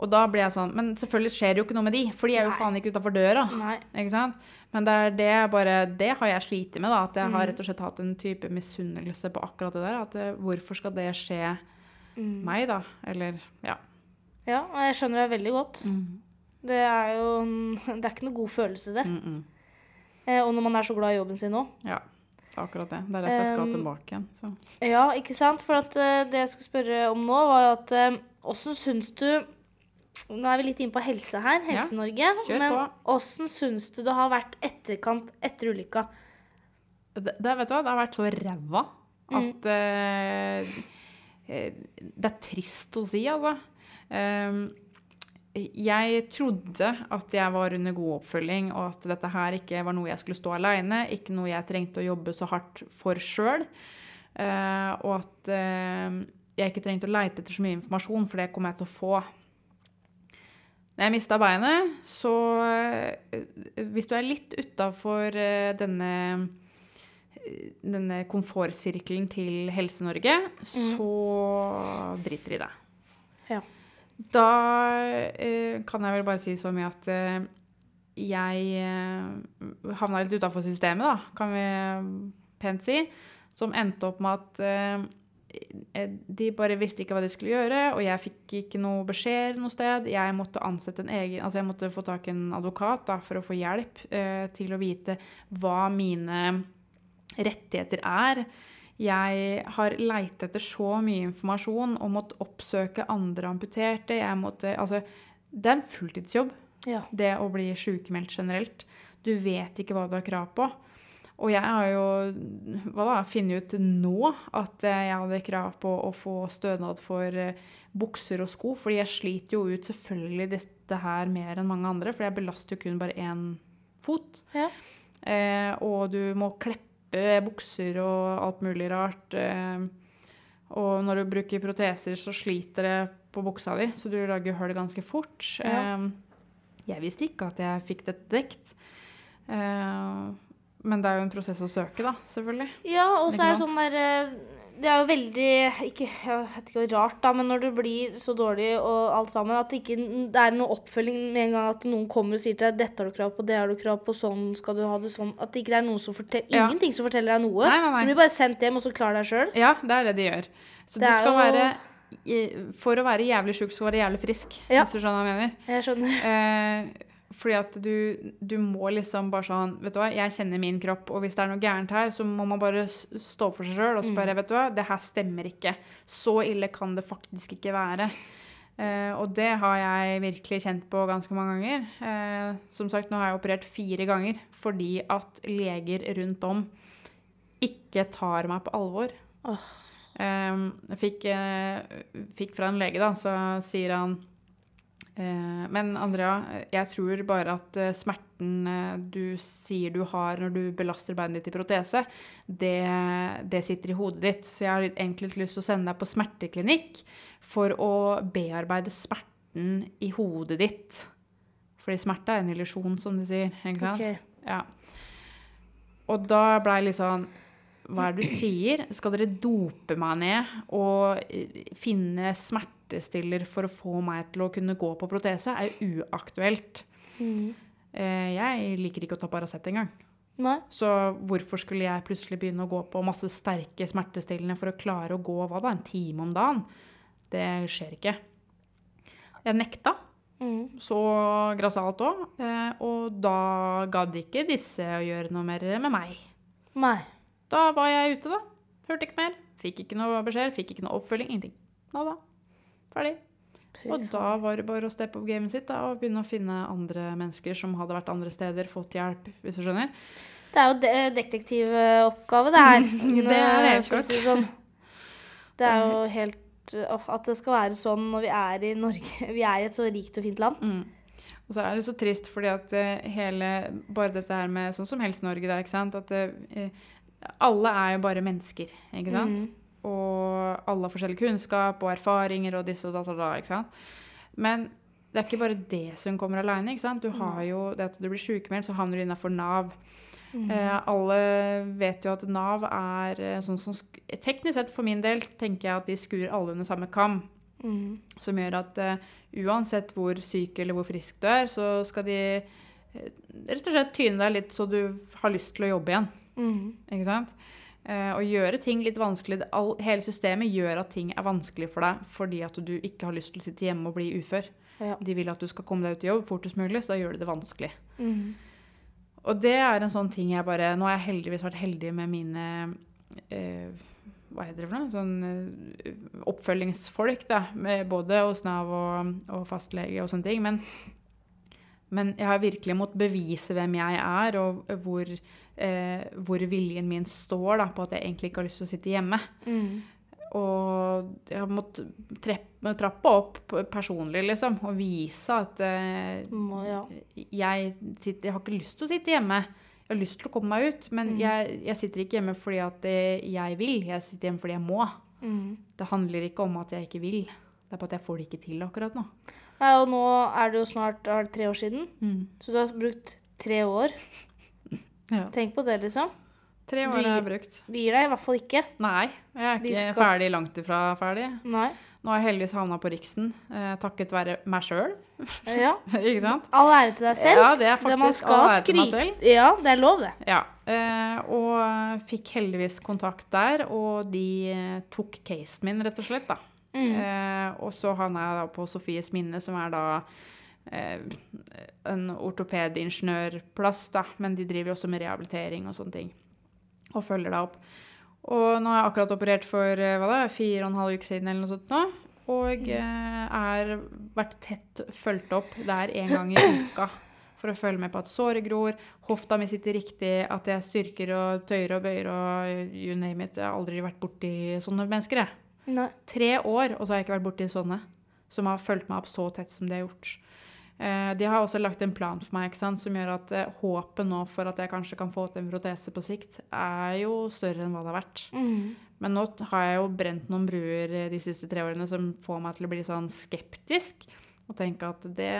Og da blir jeg sånn Men selvfølgelig skjer det jo ikke noe med de, for de er jo Nei. faen ikke utafor døra. Nei. Ikke sant? Men det er det bare Det har jeg slitt med, da. At jeg Mm. har rett og slett hatt en type misunnelse på akkurat det der. At eh, hvorfor skal det skje Mm. meg, da? Eller ja. Ja, og jeg skjønner deg veldig godt. Det er jo Det er ikke noe god følelse, det. Mm -mm. Eh, og når man er så glad i jobben sin òg. Ja. Det akkurat det. Det er derfor jeg skal Um, tilbake igjen. Så. Ja, ikke sant? For at eh, det jeg skulle spørre om nå, var at eh, åssen syns du Nå er vi litt inne på helse her, Helse-Norge. Ja, men åssen syns du det har vært etterkant etter ulykka? Det, det, vet du hva, det har vært så ræva at mm. uh, Det er trist å si, altså. Um, jeg trodde at jeg var under god oppfølging, og at dette her ikke var noe jeg skulle stå aleine, ikke noe jeg trengte å jobbe så hardt for sjøl. og at uh, jeg ikke trengte å leite etter så mye informasjon, for det kom jeg til å få. Når jeg mista beinet, så eh, Hvis du er litt utafor denne denne komfortsirkelen til Helse-Norge, så driter de i det. Ja. Da eh, kan jeg vel bare si så mye at eh, jeg eh, havna litt utafor systemet, da, kan vi pent si. Som endte opp med at eh, de bare visste ikke hva de skulle gjøre, og jeg fikk ikke noe beskjed noe sted. Jeg måtte ansette en egen, altså jeg måtte få tak i en advokat da, for å få hjelp eh, til å vite hva mine rettigheter er Jeg har leit etter så mye informasjon og måtte oppsøke andre amputerte. Jeg måtte, altså, det er en fulltidsjobb, Ja. det å bli sykemeldt generelt. Du vet ikke hva du har krav på. Og jeg har jo hva da, funnet ut nå at eh, jeg hadde krav på å få stønad for eh, bukser og sko, fordi jeg sliter jo ut selvfølgelig dette her mer enn mange andre, for jeg belaster jo kun bare én fot. Ja. Eh, og du må kleppe bukser og alt mulig rart. Eh, og når du bruker proteser, så sliter det på buksa di, så du lager hull ganske fort. Ja. Eh, jeg visste ikke at jeg fikk dette dekt. Eh, men det er jo en prosess å søke, da, selvfølgelig. Ja, og så er det sånn der eh, Det er jo veldig ikke, Jeg vet ikke rart, da, men når du blir så dårlig og alt sammen, at det ikke det er noe oppfølging med en gang at noen kommer og sier til deg 'Dette har du krav på, det har du krav på, sånn skal du ha det', sånn At det ikke er noen som forteller Ja. Ingenting som forteller deg noe. Nei, nei, nei. Du blir bare sendt hjem, og så klarer deg sjøl. Ja, det er det de gjør. Så Det du skal jo- være For å være jævlig sjuk, skal du være jævlig frisk, Ja. hvis du skjønner hva jeg mener. Jeg skjønner. Eh, fordi at du, du må liksom bare sånn Vet du hva, jeg kjenner min kropp, og hvis det er noe gærent her, så må man bare stå for seg sjøl og Mm. spørre Vet du hva, det her stemmer ikke. Så ille kan det faktisk ikke være. Eh, og det har jeg virkelig kjent på ganske mange ganger. Eh, som sagt, nå har jeg operert fire ganger fordi at leger rundt om ikke tar meg på alvor. Oh. Eh, jeg fikk, eh, fikk fra en lege, da, så sier han Men Andrea, jeg tror bare at eh, smerten eh, du sier du har når du belaster beinet ditt i protese, det, det sitter i hodet ditt. Så jeg har egentlig lyst til å sende deg på smerteklinikk for å bearbeide smerten i hodet ditt. Fordi smerte er en illusjon, som de sier. ikke sant? Okay. Ja. Og da ble jeg litt sånn Hva er det du sier? Skal dere dope meg ned og finne finne smertestiller for å få meg til å kunne gå på protese? er uaktuelt. Mhm. Eh, Jeg liker ikke å ta Paracet engang. Nei. Så hvorfor skulle jeg plutselig begynne å gå på masse sterke smertestillende for å klare å gå hva da, en time om dagen? Det skjer ikke. Jeg nekta Mm. så grassat òg. Og da gadd ikke disse å gjøre noe mer med meg. Nei. Da var jeg ute, da. Hørte ikke mer. Fikk ikke noe beskjed, fikk ikke noe oppfølging. Ingenting. Nada. Ferdig. Og da var det bare å steppe opp gamet sitt da, og begynne å finne andre mennesker som hadde vært andre steder, fått hjelp, hvis du skjønner. Det er jo de detektivoppgave, det her. <laughs> Det er det helt klart. sånn. Det er jo helt oh, At det skal være sånn når vi er i Norge <laughs> Vi er i et så rikt og fint land. Mm. Og så er det så trist fordi at eh, hele Bare dette her med sånn som Helse-Norge, er, ikke sant. At det, alle er jo bare mennesker, ikke sant. Mm. Og alle har forskjellig kunnskap og erfaringer og disse og da, da, ikke sant. Men det er ikke bare det som kommer aleine. Du har jo det at du blir sykemeldt, så havner du innafor Nav. Mm. Eh, alle vet jo at Nav er eh, sånn som Teknisk sett for min del tenker jeg at de skur alle under samme kam. Mm. Som gjør at uh, uansett hvor syk eller hvor frisk du er, så skal de uh, rett og slett tyne deg litt så du har lyst til å jobbe igjen. Mm. Ikke sant? Eh, og gjøre ting litt vanskelig. All, hele systemet gjør at ting er vanskelig for deg fordi at du ikke har lyst til å sitte hjemme og bli ufør. Ja. De vil at du skal komme deg ut i jobb fortest mulig, så da gjør de det vanskelig. Mm. Og det er en sånn ting jeg bare Nå har jeg heldigvis vært heldig med mine eh, Hva heter det for noe? Sånn eh, oppfølgingsfolk, da. Med både hos Nav og, og fastlege og sånne ting. Men, men jeg har virkelig måttet bevise hvem jeg er, og hvor, eh, hvor viljen min står da, på at jeg egentlig ikke har lyst til å sitte hjemme. Mm. Og jeg har måttet trappe opp personlig, liksom, og vise at eh, Må, ja. jeg, sitter, jeg har ikke lyst til å sitte hjemme. Jeg har lyst til å komme meg ut, men Mm. jeg, jeg sitter ikke hjemme fordi at eh, jeg vil. Jeg sitter hjemme fordi jeg må. Mm. Det handler ikke om at jeg ikke vil. Det er på at jeg får det ikke til akkurat nå. Nei, og nå er det jo snart er det tre år siden, Mm. så du har brukt tre år. <laughs> Ja. Tenk på det, liksom. Tre år Du jeg har jeg brukt. De gir deg i hvert fall ikke. Nei, jeg er ikke skal- ferdig, langt ifra ferdig. Nei. Nå har jeg heldigvis havna på Riksen, eh, takket være meg sjøl. Ja. <laughs> ikke sant? All ære til deg selv. Ja, det er det man faktisk skal all ære til meg selv. Ja, det er lov, det. Ja, eh, og fikk heldigvis kontakt der, og de eh, tok casen min, rett og slett. da. Mm. Eh, og så havna jeg da på Sofies minne, som er da eh, en ortopedingeniørplass, da, men de driver også med rehabilitering og sånne ting. Og følger deg opp. Og nå har jeg akkurat operert for eh, hva da, fire og en halv uke siden eller noe sånt nå. Og eh, er vært tett fulgt opp der en gang i uka for å følge med på at såret gror, hofta mi sitter riktig, at jeg styrker og tøyer og bøyer og you name it. Jeg har aldri vært borti sånne mennesker, jeg. Nei. Tre år, og så har jeg ikke vært borti sånne som har fulgt meg opp så tett som de har gjort. Eh, de har også lagt en plan for meg ikke sant, som gjør at eh, håpet nå for at jeg kanskje kan få til en protese på sikt, er jo større enn hva det har vært. Mm. Men nå har jeg jo brent noen bruer eh, de siste tre årene som får meg til å bli sånn skeptisk. Og tenke at det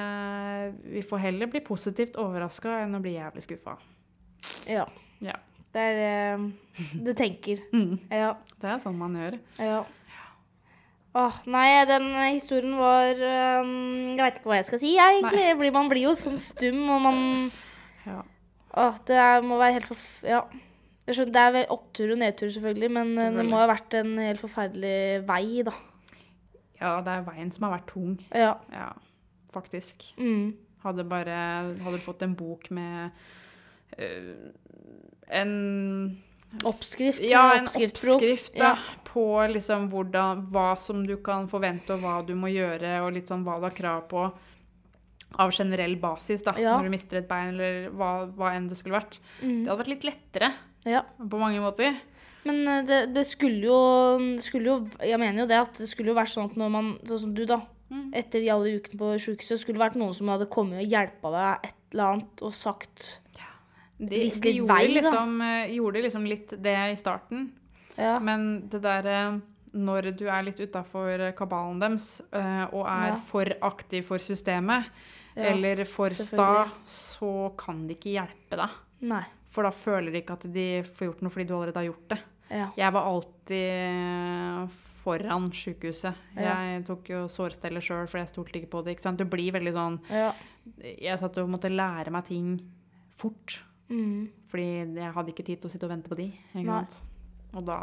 Vi får heller bli positivt overraska enn å bli jævlig skuffa. Ja. Ja. Det er du tenker. <laughs> Mm. Ja. Det er sånn man gjør. Ja. Åh, nei, den historien var um, Jeg veit ikke hva jeg skal si, jeg, egentlig. Blir- Man blir jo sånn stum, og man Ja. Åh, det er, må være helt forf... Ja. Skjønner, det er vel opptur og nedtur, selvfølgelig, men selvfølgelig. det må ha vært en helt forferdelig vei, da. ja, det er veien som har vært tung. Ja. Ja, faktisk. Mm. Hadde bare Hadde fått en bok med uh, en Oppskrift. Ja, en oppskrift da, Ja. på liksom hvordan, hva som du kan forvente, og hva du må gjøre, og litt sånn hva du har krav på av generell basis da, Ja. når du mister et bein, eller hva, hva enn det skulle vært. Mm. Det hadde vært litt lettere ja. på mange måter. Men øh, det, det skulle jo det skulle jo Jeg mener jo det at det skulle jo vært sånn at når man Sånn som du, da. Mm. Etter alle ukene på sjukehuset, skulle det vært noen som hadde kommet og hjelpa deg et eller annet og sagt De, Vist de gjorde, vei, liksom, eh, gjorde liksom litt det i starten, Ja. men det der eh, når du er litt utafor kabalen deres eh, og er Ja. for aktiv for systemet, Ja, eller for sta, så kan de ikke hjelpe deg. Nei. For da føler de ikke at de får gjort noe fordi du allerede har gjort det. Ja. Jeg var alltid foran sykehuset. Jeg tok jo sårstellet sjøl, for jeg stolte ikke på det. Du blir veldig sånn ja. Jeg satt og måtte lære meg ting fort. Mm. Fordi jeg hadde ikke tid til å sitte og vente på de. Og da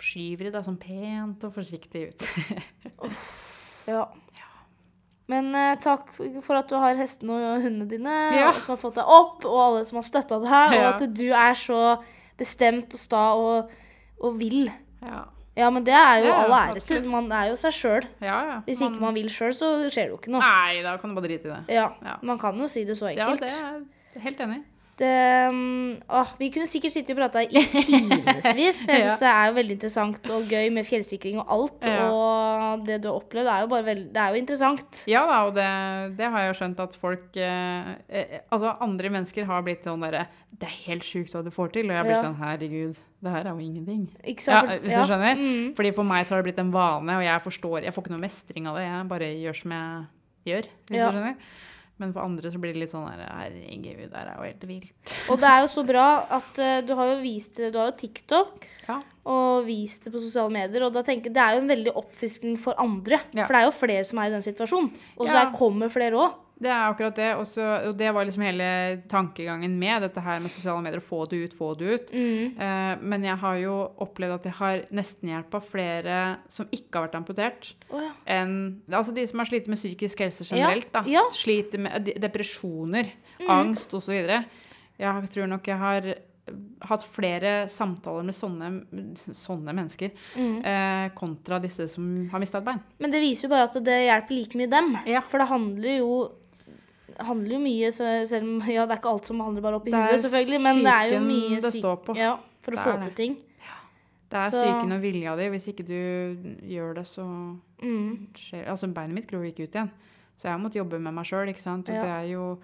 skyver de deg sånn pent og forsiktig ut. <laughs> ja. Men eh, takk for at du har hestene og hundene dine, Ja. og som har fått deg opp, og alle som har støtta deg, og Ja. at du er så bestemt og sta og, og vil. ja. Ja, men det er jo Ja, all ære til. Man er jo seg sjøl. ja, ja. Hvis ikke man vil sjøl, så skjer det jo ikke noe. Nei, da kan du bare drite i det. Ja, Ja. Man kan jo si det så enkelt. Ja, det er jeg helt enig i. Det, um, åh, vi kunne sikkert sittet og prata i timevis, for jeg <laughs> Ja. det er jo veldig interessant og gøy med fjellsikring og alt. Ja. Og det du har opplevd, er jo veldig Det er jo interessant. Ja da, og det, det har jeg jo skjønt at folk eh, eh, Altså, andre mennesker har blitt sånn derre Det er helt sjukt hva du får til. Og jeg har blitt Ja. sånn Herregud, det her er jo ingenting. Ja, hvis du skjønner? Mm. Fordi for meg så har det blitt en vane, og jeg forstår Jeg får ikke noe mestring av det. Jeg bare gjør som jeg gjør, hvis du skjønner. Men for andre så blir det litt sånn her Herregud, det her er jo helt vilt. Og det er jo så bra at uh, du har jo vist det Du har jo TikTok Ja. og vist det på sosiale medier, og da tenker jeg det er jo en veldig oppfriskning for andre. Ja. For det er jo flere som er i den situasjonen. Og så Ja. er- kommer flere òg. Det er akkurat det. Også, og det var liksom hele tankegangen med dette her med sosiale medier. Få det ut, få det ut. Mm. Eh, men jeg har jo opplevd at jeg har nesten hjelpa flere som ikke har vært amputert, Oh, ja. enn Altså de som har slitt med psykisk helse generelt, da. ja. Sliter med de- depresjoner, Mm. angst osv. Jeg tror nok jeg har hatt flere samtaler med sånne, sånne mennesker Mm. eh, kontra disse som har mista et bein. Men det viser jo bare at det hjelper like mye dem. Ja. For det handler jo handler jo mye, så selv om <laughs> ja, det er ikke alt som handler bare opp i huet, selvfølgelig, men det er jo mye det står på. Ja, for å få til ting. Det er Så- psyken og vilja di. Hvis ikke du gjør det, så Mm. skjer Altså, beinet mitt gror ikke ut igjen. Så jeg har måttet jobbe med meg sjøl, ikke sant. Og Ja. det er jo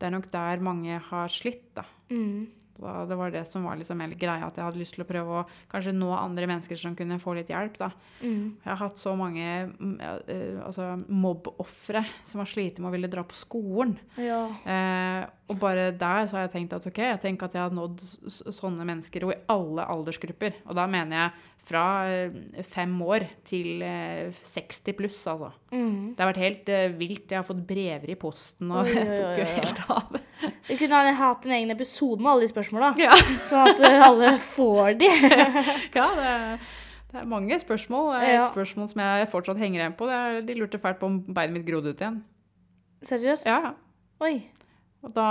Det er nok der mange har slitt, da. Mm. Da- Det var det som var liksom hele greia, at jeg hadde lyst til å prøve å kanskje nå andre mennesker som kunne få litt hjelp, da. Mm. Jeg har hatt så mange mm, eh, altså, mobbofre som har slitt med å ville dra på skolen. Ja. Eh, og bare der så har jeg tenkt at ok, jeg tenker at jeg har nådd sånne mennesker, og i alle aldersgrupper. Og da mener jeg fra eh, fem år til eh, 60 pluss, altså. Mm. Det har vært helt eh, vilt. Jeg har fått brever i posten, og <laughs> det tok jo helt av. Vi kunne ha hatt en egen episode med alle de spørsmåla, Ja, sånn at eh, alle får de. <laughs> ja det, det er mange spørsmål. Det er Ja. Et spørsmål som jeg fortsatt henger igjen på. Det er, de lurte fælt på om beinet mitt grodde ut igjen. Seriøst? Ja, Oi. og da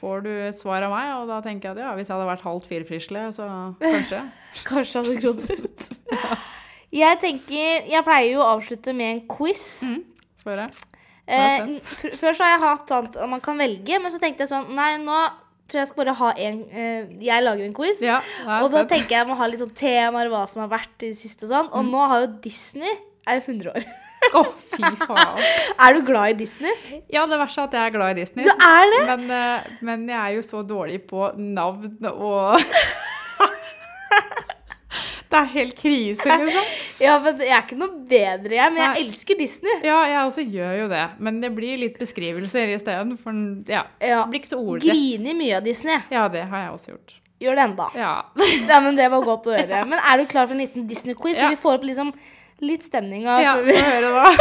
får du et svar av meg, og da tenker jeg at ja, hvis jeg hadde vært halvt firfrisle, så kanskje. <laughs> Kanskje hadde grodd ut. <laughs> Jeg tenker Jeg pleier jo å avslutte med en quiz. Mm. Få høre. Eh, før så har jeg hatt sånn at man kan velge, men så tenkte jeg sånn Nei, nå tror jeg skal bare ha en eh, Jeg lager en quiz. Ja, og da tenker jeg jeg må ha litt sånn temaer, hva som har vært i det siste og sånn. Mm. Og nå har jo Disney er 100 år. Å, fy faen. er du glad i Disney? Ja, det verste er at jeg er glad i Disney. Du er det? Men, eh, men jeg er jo så dårlig på navn og <laughs> Det er helt krise, liksom. Ja, men jeg er ikke noe bedre, jeg. Men jeg Nei. elsker Disney. Ja, jeg også gjør jo det. Men det blir litt beskrivelser isteden. For ja, Ja. det blir ikke så ordrett. Griner mye av Disney. Ja, det har jeg også gjort. Gjør det enda. Ja. <laughs> Ja, men Det var godt å høre. Men er du klar for en liten Disney-quiz? Så vi får opp liksom litt stemninga. ja før vi... høre, hva. <laughs>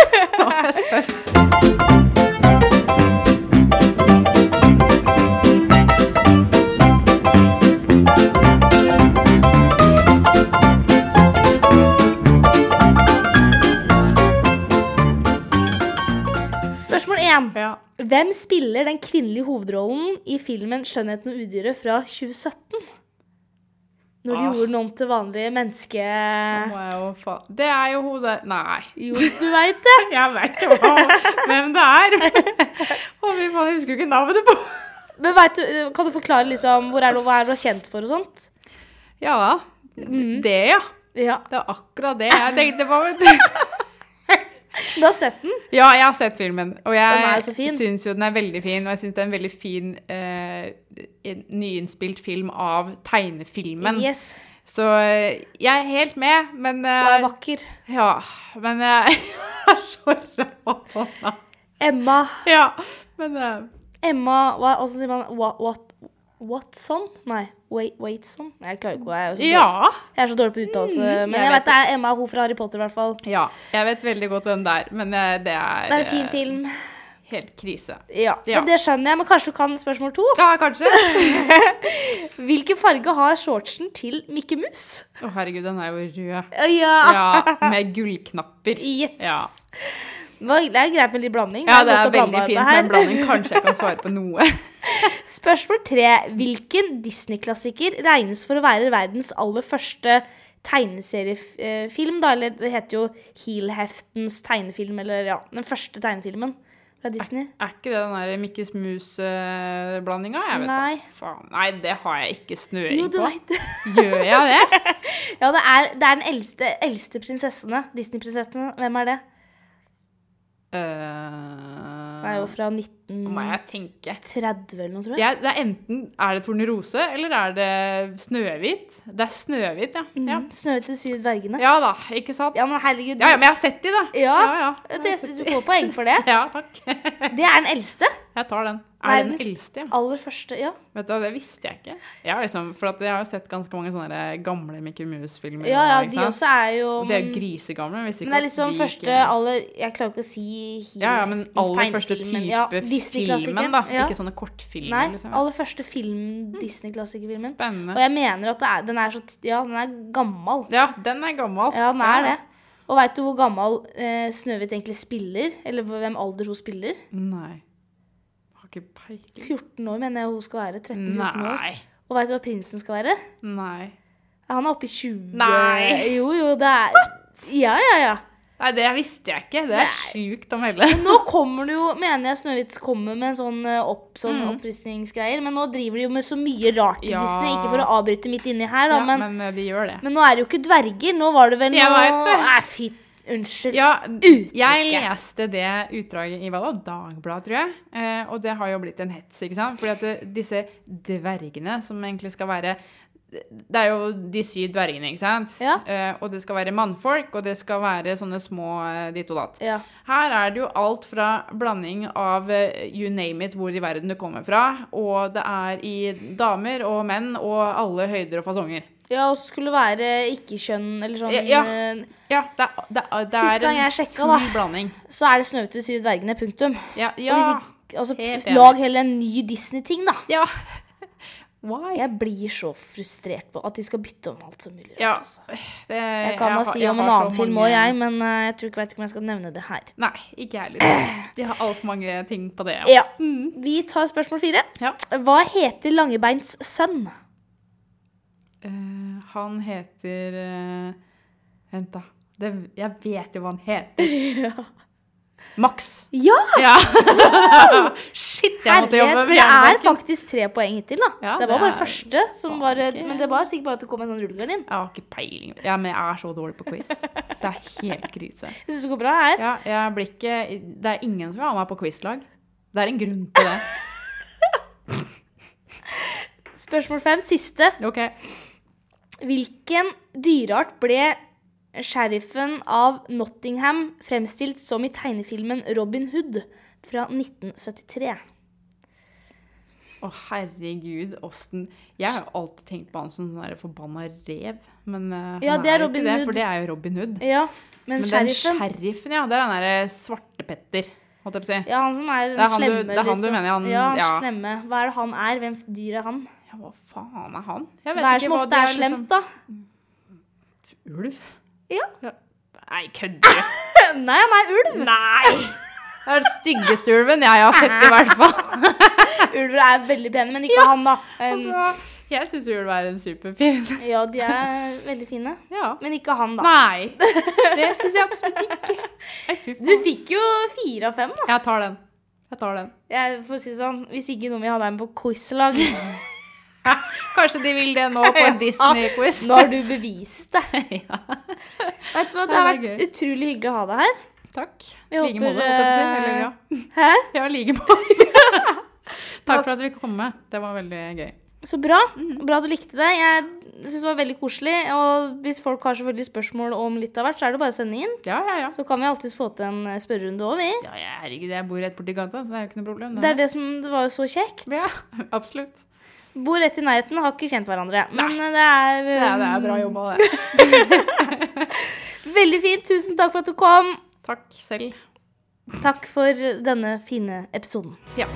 Spørsmål én. Ja. Hvem spiller den kvinnelige hovedrollen i filmen 'Skjønnheten og udyret' fra 2017? Når de Ah. gjorde den om til vanlige menneske... Nå må jeg jo fa... Det er jo hodet Nei. Jo, du veit det. <laughs> Jeg veit jo hvem det er. Å, fy faen, jeg husker jo ikke navnet på Men vet du, Kan du forklare liksom, hvor er du, hva er du kjent for og sånt? Ja Mm. Det, ja. Ja, Det er akkurat det jeg tenkte på. Du. Du har sett den? Ja, jeg har sett filmen, og Den er jeg syns jo den er veldig fin. Og jeg syns det er en veldig fin eh, nyinnspilt film av tegnefilmen. Yes. Så eh, jeg er helt med, men Og er eh, vakker. Ja, men <laughs> jeg er så ræva på navn. Emma. Ja, men eh, Emma Hvordan sier man what, what, Watson? Nei, Waitson? Jeg klarer ikke jeg er Ja. Jeg er så dårlig på uttalelse. Mm, men jeg jeg vet det er Emma, hun fra Harry Potter, i hvert fall. Ja, jeg vet veldig godt hvem det er, men eh, det er, Det er en fin eh, film. helt krise. Ja, Ja. Men det skjønner jeg. Men kanskje du kan spørsmål to? Ja, kanskje. <laughs> Hvilken farge har shortsen til Mikke Mus? Å, herregud, den er jo rød. Ja. Ja, med gullknapper. Yes. Ja. Det er greit med litt blanding. Ja, det er det er veldig fint med en blanding. Kanskje jeg kan svare på <laughs> noe. Spørsmål tre. Hvilken Disney-klassiker regnes for å være verdens aller første tegneseriefilm? da, Eller det heter jo Heel-heftens tegnefilm, eller ja, den første tegnefilmen fra Disney. Er ikke det den der Mikkes Mus-blandinga? Jeg vet Nei. da faen. Nei, det har jeg ikke snøring Jo, du på. Vet. Gjør jeg det? <laughs> Ja, det er, det er den eldste, eldste prinsessene. Disney-prinsessene. Hvem er det? Det er jo fra 1930 eller noe, tror jeg. Ja, det er enten Er det Tornerose, eller er det Snøhvit? Det er Snøhvit, ja. Ja, Mm. Snøhvit til syv dvergene. ja da, ikke sant? Ja, men herregud. Ja, ja, men jeg har sett de, da. Ja, ja. det, du får poeng for det. <laughs> Ja, takk. Det er den eldste. Jeg tar den. Er det den eldste, ja? aller første. Ja, Vet du det visste jeg ikke. Jeg liksom, for jeg har jo sett ganske mange sånne gamle Mickey Mouse-filmer. ja, ja de også er jo Og de er jo men- grisegamle. Men, visste Men det er liksom de første ikke- aller Jeg klarer ikke å si Ja, ja, men aller første type Ja, filmen, da. Ja. Ikke sånne kortfilmer, Nei, liksom. aller første film, Disney-klassikerfilmen. Og Spennende. jeg mener at det er, den er så Ja, den er gammel. Ja, den er gammel. Ja, den er det. Og veit du hvor gammel eh, Snøhvit egentlig spiller? Eller hvem alder hun spiller? Nei. Ikke peiling. 14 år, mener jeg hun skal være. 13-14 år. Og veit du hva prinsen skal være? Nei. Han er oppe i 20 Nei. Jo, jo, det er Ja, ja, ja. Nei, det visste jeg ikke. Det er sjukt å melde. Nå kommer det jo, mener jeg Snøhvit kommer med en sånn, eh, opp, sånn Mm. oppfriskningsgreier. Men nå driver de jo med så mye rart i Ja. Disney. Ikke for å avbryte midt inni her, da, Ja, men, men eh, de gjør det. men nå er det jo ikke dverger. Nå var det vel Jeg noe. Nei, fy Unnskyld. Ja, Uttrykket. jeg leste det utdraget i hva da? Dagbladet, tror jeg. Eh, og det har jo blitt en hets, ikke sant? Fordi at det, disse dvergene som egentlig skal være Det er jo de syv dvergene, ikke sant? Ja. Eh, og det skal være mannfolk, og det skal være sånne små eh, ditt og datt. Ja. Her er det jo alt fra blanding av eh, you name it, hvor i verden du kommer fra, og det er i damer og menn og alle høyder og fasonger. Ja, og så skulle det være ikke-kjønn eller sånn Ja. eh, Ja, det, er- det, er- det er gang jeg sjekka, da. blanding. Så er det de syv dvergene. Punktum. Ja, ja, ikke, altså, lag heller en ny Disney-ting, da. ja. <laughs> Why? Jeg blir så frustrert på at de skal bytte om alt som mulig. Ja, altså. det, Jeg kan da si om en annen film òg, jeg, men uh, jeg tror ikke, vet ikke om jeg skal nevne det her. Nei, ikke jeg heller. De har altfor mange ting på det. Ja. Vi tar spørsmål fire. Ja. Hva heter Langebeins sønn? Eh, han heter uh, Vent, da. Det, jeg vet jo hva han heter. <laughs> Max. Ja! Ja! <laughs> Shit, jeg måtte jobbe med det er faktisk tre poeng hittil, da. Ja, det var det bare er- første, som var, okay. men det var sikkert bare at det kom en sånn rullegardin. Jeg har ikke peiling. Ja, men jeg er så dårlig på quiz. Det er helt krise. <laughs> Jeg syns det går bra her. Ja, jeg blir ikke Det er ingen som vil ha meg på quizlag. Det er en grunn til det. Spørsmål fem, siste. OK. Hvilken dyreart ble sheriffen av Nottingham fremstilt som i tegnefilmen Robin Hood fra 1973? Å, herregud, åssen Jeg har alltid tenkt på han som sånn der forbanna rev. Men uh, Ja, han det er jo Robin ikke det, Hood. For det er jo Robin Hood. Ja, men, Men den sheriffen sheriffen, ja, det er den derre Svartepetter, holdt jeg på å si. Ja, han som er den slemme, er du- det er han du liksom. mener, han- ja, han ja. slemme. Hva er det han er? Hvem dyr er han? Ja, hva faen er han? Jeg Hva er det som ofte det er liksom- slemt, da? Ulv? Ja. Nei, kødder du? <laughs> Nei, han er ulv! Nei! Det er den styggeste ulven jeg har sett, i hvert fall. <laughs> Ulver er veldig pene, men ikke han, da. En, Altså, jeg syns ulv er en superfin. ja, de er veldig fine. Ja. Men ikke han, da. Nei, <laughs> det syns jeg absolutt ikke. Nei, fy Du fikk jo fire av fem, da. Jeg tar den. Jeg tar den. Jeg, for å si det sånn, Hvis ikke noen vil ha deg med på quizlag <laughs> Kanskje de vil det nå på <laughs> en Disney-quiz. Nå har du bevist det. <laughs> ja. Vet du hva, Det har vært gøy. utrolig hyggelig å ha deg her. Takk. Jeg like måte, si. Eller, ja. Hæ? Ja, like måte. Takk for at du fikk komme. Det var veldig gøy. Så bra. Mm. Bra du likte det. Jeg syns det var veldig koselig. Og hvis folk har selvfølgelig spørsmål om litt av hvert, så er det bare å sende inn. Ja, ja, ja. Så kan vi alltids få til en eh, spørrerunde òg, vi. ja ja, herregud, jeg bor rett borti gata, så det er jo ikke noe problem. Det er det som det var jo så kjekt. Ja, absolutt. Bor rett i nærheten, har ikke kjent hverandre. Men eh, det er, um... er, det er bra jobba, <laughs> det. Veldig fint. Tusen takk for at du kom. Takk selv. Takk for denne fine episoden. Ja.